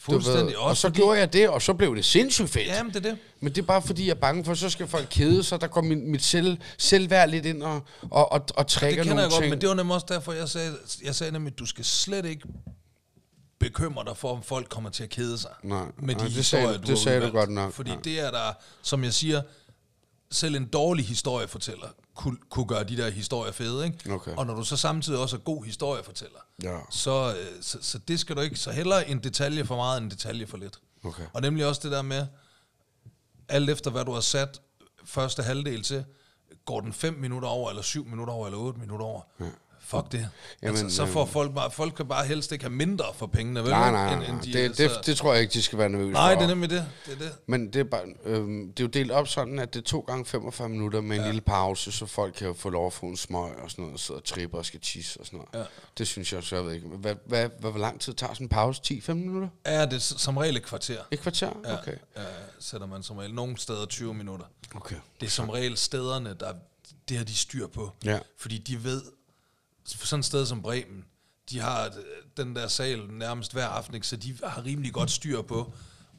Du Fuldstændig. ved, Også og så fordi- gjorde jeg det, og så blev det sindssygt fedt. Jamen, det er det. Men det er bare fordi, jeg er bange for, så skal folk kede sig. Der går min, mit selv, selvværd lidt ind og, og, og, og Det trækker kender nogle jeg godt, ting. men det var nemlig også derfor, jeg sagde, jeg sagde nemlig, at du skal slet ikke bekymre dig for, om folk kommer til at kede sig. Nej, med de nej, det sagde- du det sagde du udvalgt. godt nok, Fordi ja. det er der, som jeg siger, selv en dårlig historiefortæller kunne, kunne gøre de der historier fede, ikke? Okay. Og når du så samtidig også er god historiefortæller, Ja. så, øh, så, så det skal du ikke, så hellere en detalje for meget, end en detalje for lidt. Okay. Og nemlig også det der med, alt efter hvad du har sat første halvdel til, går den 5 minutter over, eller 7 minutter over, eller 8 minutter over. Ja. Fuck det. Jamen, altså, så får folk bare, folk kan bare helst ikke have mindre for pengene, vel? Nej, nej, nej. End- end de- Det, altså- det, det tror jeg ikke, de skal være nervøse Nej, for. det er nemlig det. det, er det. Men det er, bare, øhm, det er jo delt op sådan, at det er to gange 45 minutter med en ja. lille pause, så folk kan jo få lov at få en smøg og sådan noget, og sidde og trippe og skal tisse og sådan noget. Ja. Det synes jeg så, jeg ved ikke. Hvad, hvad, hvad, hvor lang tid tager sådan en pause? 10-15 minutter? Er det s- som regel et kvarter? Et kvarter? Ja, Okay. ja, sætter man som regel. Nogle steder 20 minutter. okay. Det er som regel stederne, der det har de styr på. Ja. Fordi de ved, sådan et sted som Bremen, de har den der sal nærmest hver aften, ikke? så de har rimelig godt styr på,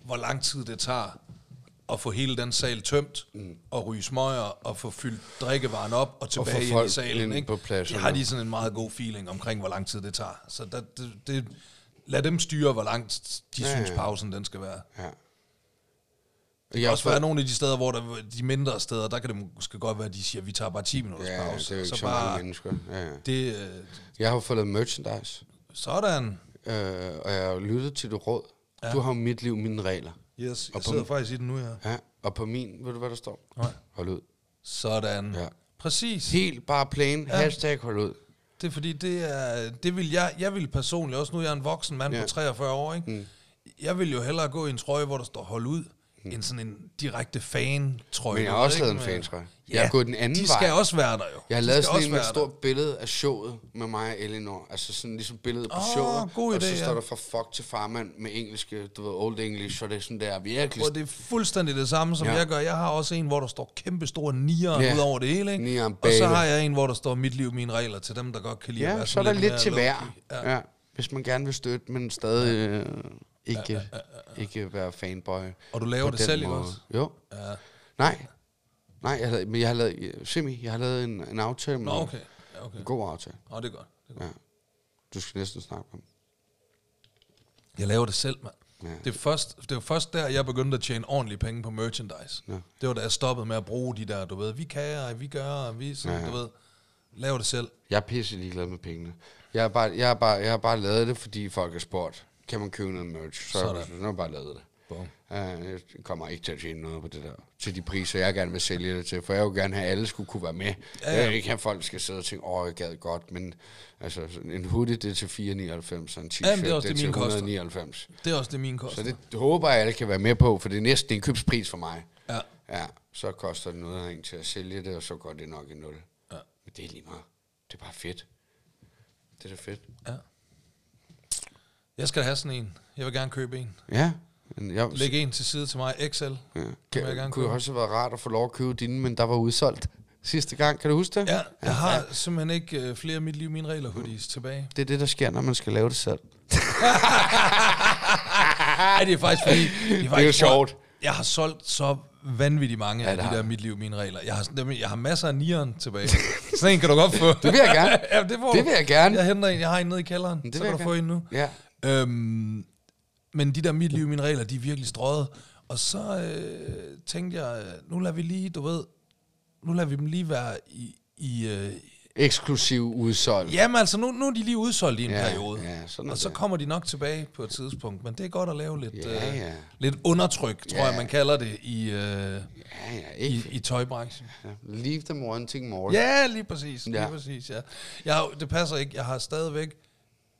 hvor lang tid det tager at få hele den sal tømt, mm. og ryge smøger, og få fyldt drikkevaren op, og tilbage ind i salen. ind Ikke? på pladsen, de har de sådan en meget god feeling omkring, hvor lang tid det tager. Så der, det, det, lad dem styre, hvor langt de Ja, synes, pausen den skal være. Ja. Der kan også være nogle af de steder, hvor der, de mindre steder, der kan det måske godt være, at de siger, at vi tager bare 10 minutters Ja, pause. det er jo ikke så, så bare mange mennesker. Ja, ja. det, øh, Jeg har jo fået lavet merchandise, sådan. øh, og jeg har jo lyttet til dit råd. Ja. Du har jo mit liv, mine regler. Yes, Og jeg sidder den- faktisk i den nu her. Ja, og på min, ved du hvad der står? Nej. Hold ud. Sådan. Ja. Præcis. Helt bare plain, Ja. hashtag hold ud. Det er fordi, det er, det vil jeg, jeg vil personligt, også nu er jeg en voksen mand Ja. på 43 år, ikke? Mm. Jeg vil jo hellere gå i en trøje, hvor der står hold ud, end sådan en direkte fan-trøje. Men jeg har også lavet en fantrøje. Jeg har gået den anden de vej. skal også være der jo. Jeg har De lavet sådan en et stort billede af showet med mig og Elinor. Altså sådan ligesom billedet på Åh, showet. god og så idé, står ja. der fra fuck til farmand med engelske, du ved, old english, og det er sådan der virkelig... Og det er fuldstændig det samme, som Ja. ja. jeg gør. Jeg har også en, hvor der står kæmpe store nier Ja. ja. ud over det hele, ikke? Nieren Og så har jeg en, hvor der står mit liv, mine regler til dem, der godt kan lide at Ja, være så er der lidt mere til hver. Ja. ja. Hvis man gerne vil støtte, men stadig øh, ikke, ikke være fanboy. Og du laver det selv, måde. også? Jo. Ja. Nej. Nej, jeg har men jeg har lavet, Simi, jeg har lavet en, en aftale med Nå, okay. Ja, okay. En god aftale. Nå, det er godt. Det er godt. Ja. Du skal næsten snakke om. Jeg laver det selv, mand. Ja. Ja. Det, er først, det var først der, jeg begyndte at tjene ordentlige penge på merchandise. Ja. Det var da jeg stoppede med at bruge de der, du ved, vi kan, og vi gør, vi sådan, Ja, ja, ja. du ved, laver det selv. Jeg er pisse ligeglad med pengene. Jeg har bare, jeg har bare, jeg har bare lavet det, fordi folk har spurgt, kan man købe noget merch? Så, Sådan. jeg bare lavet det. Bum. Uh, jeg kommer ikke til at tjene noget på det der, til de priser, jeg gerne vil sælge det til, for jeg vil gerne have, at alle skulle kunne være med. Ja, Ja. Jeg vil ikke have, at folk skal sidde og tænke, åh, jeg gad godt, men altså, en hoodie, det er til 4,99, og en t-shirt, Ja, det er også det det, til min koster. 199. Det er også det, min koster. Så det, det håber jeg, alle kan være med på, for det er næsten en købspris for mig. Ja. Ja, så koster det noget af en til at sælge det, og så går det nok i nul. Ja. Men det er lige meget. Det er bare fedt. Det er da fedt. ja. Jeg skal have sådan en. Jeg vil gerne købe en. Ja. Men jeg, Læg en til side til mig, XL. ja. vil jeg Kan, gerne kunne købe. også have været rart at få lov at købe dine, men der var udsolgt sidste gang. Kan du huske det? Ja, jeg har simpelthen ikke øh, flere Mit Liv, Mine Regler hoodies tilbage. Det er det, der sker, når man skal lave det selv. *laughs* Nej, det er faktisk fordi... Det er, faktisk, jo sjovt. Jeg har solgt så vanvittigt mange Ja, af det de der. Mit Liv, Mine Regler. Jeg har, jeg har masser af nieren tilbage. Sådan en kan du godt få. *laughs* Det vil jeg gerne. *laughs* ja, det, får Det vil jeg gerne. Jeg henter en. Jeg har en nede i kælderen. Det så kan du få en nu. Ja. Øhm, men de der Mit Liv, Mine Regler, de er virkelig strøget. Og så øh, tænkte jeg, nu lader vi lige, du ved, nu lader vi dem lige være i... i øh, Eksklusiv udsolgt. jamen altså, nu, nu er de lige udsolgt i en Ja, periode. ja, sådan og så det. kommer de nok tilbage på et tidspunkt. Men det er godt at lave lidt, Ja, øh, ja. lidt undertryk, tror Ja. jeg, man kalder det i, øh, Ja, ja, i, ikke. i tøjbranchen. Ja. Leave them wanting more. Ja, lige præcis. Lige Ja. præcis, ja. Jeg, det passer ikke. Jeg har stadigvæk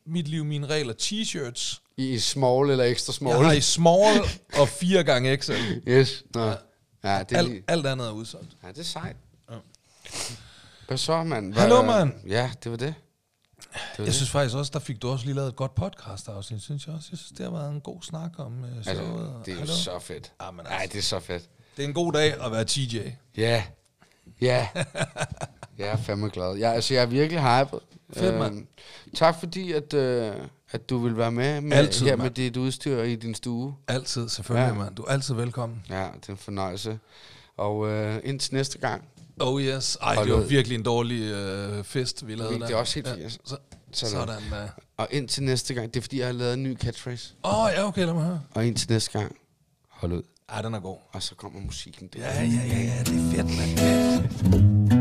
mit liv, mine regler, t-shirts. I small eller ekstra small. Jeg har i small og 4 gange XL. Yes. Nå. Ja, ja det er Alt, lige... alt andet er udsolgt. Ja, det er sejt. Ja. Hvad så, mand? Hallo, mand. Ja, det var det. det, Jeg synes faktisk også, der fik du også lige lavet et godt podcast afsnit, synes jeg også. Jeg synes, det har været en god snak om uh, altså, showet. det er jo så fedt. Ja, men Nej, altså. det er så fedt. Det er en god dag at være TJ. Ja. Ja. *laughs* jeg er fandme glad. Jeg, altså, jeg er virkelig hyped. Fedt, mand. Øhm, tak fordi, at, øh, at du vil være med, med Altid, her med mand. dit udstyr i din stue. Altid, selvfølgelig, Ja. ja. mand. Du er altid velkommen. Ja, det er en fornøjelse. Og øh, indtil næste gang. Oh yes. Ej, Hold det var ud. virkelig en dårlig øh, fest, vi lavede Det der. er også helt ja, så, Sådan. Sådan. Åh, Og indtil næste gang, det er fordi, jeg har lavet en ny catchphrase. oh, ja, okay, lad mig høre. Og indtil næste gang, hold ud. Ej, den er god. Og så kommer musikken der. Ja, ja, ja, ja, det er fedt, mand. *laughs*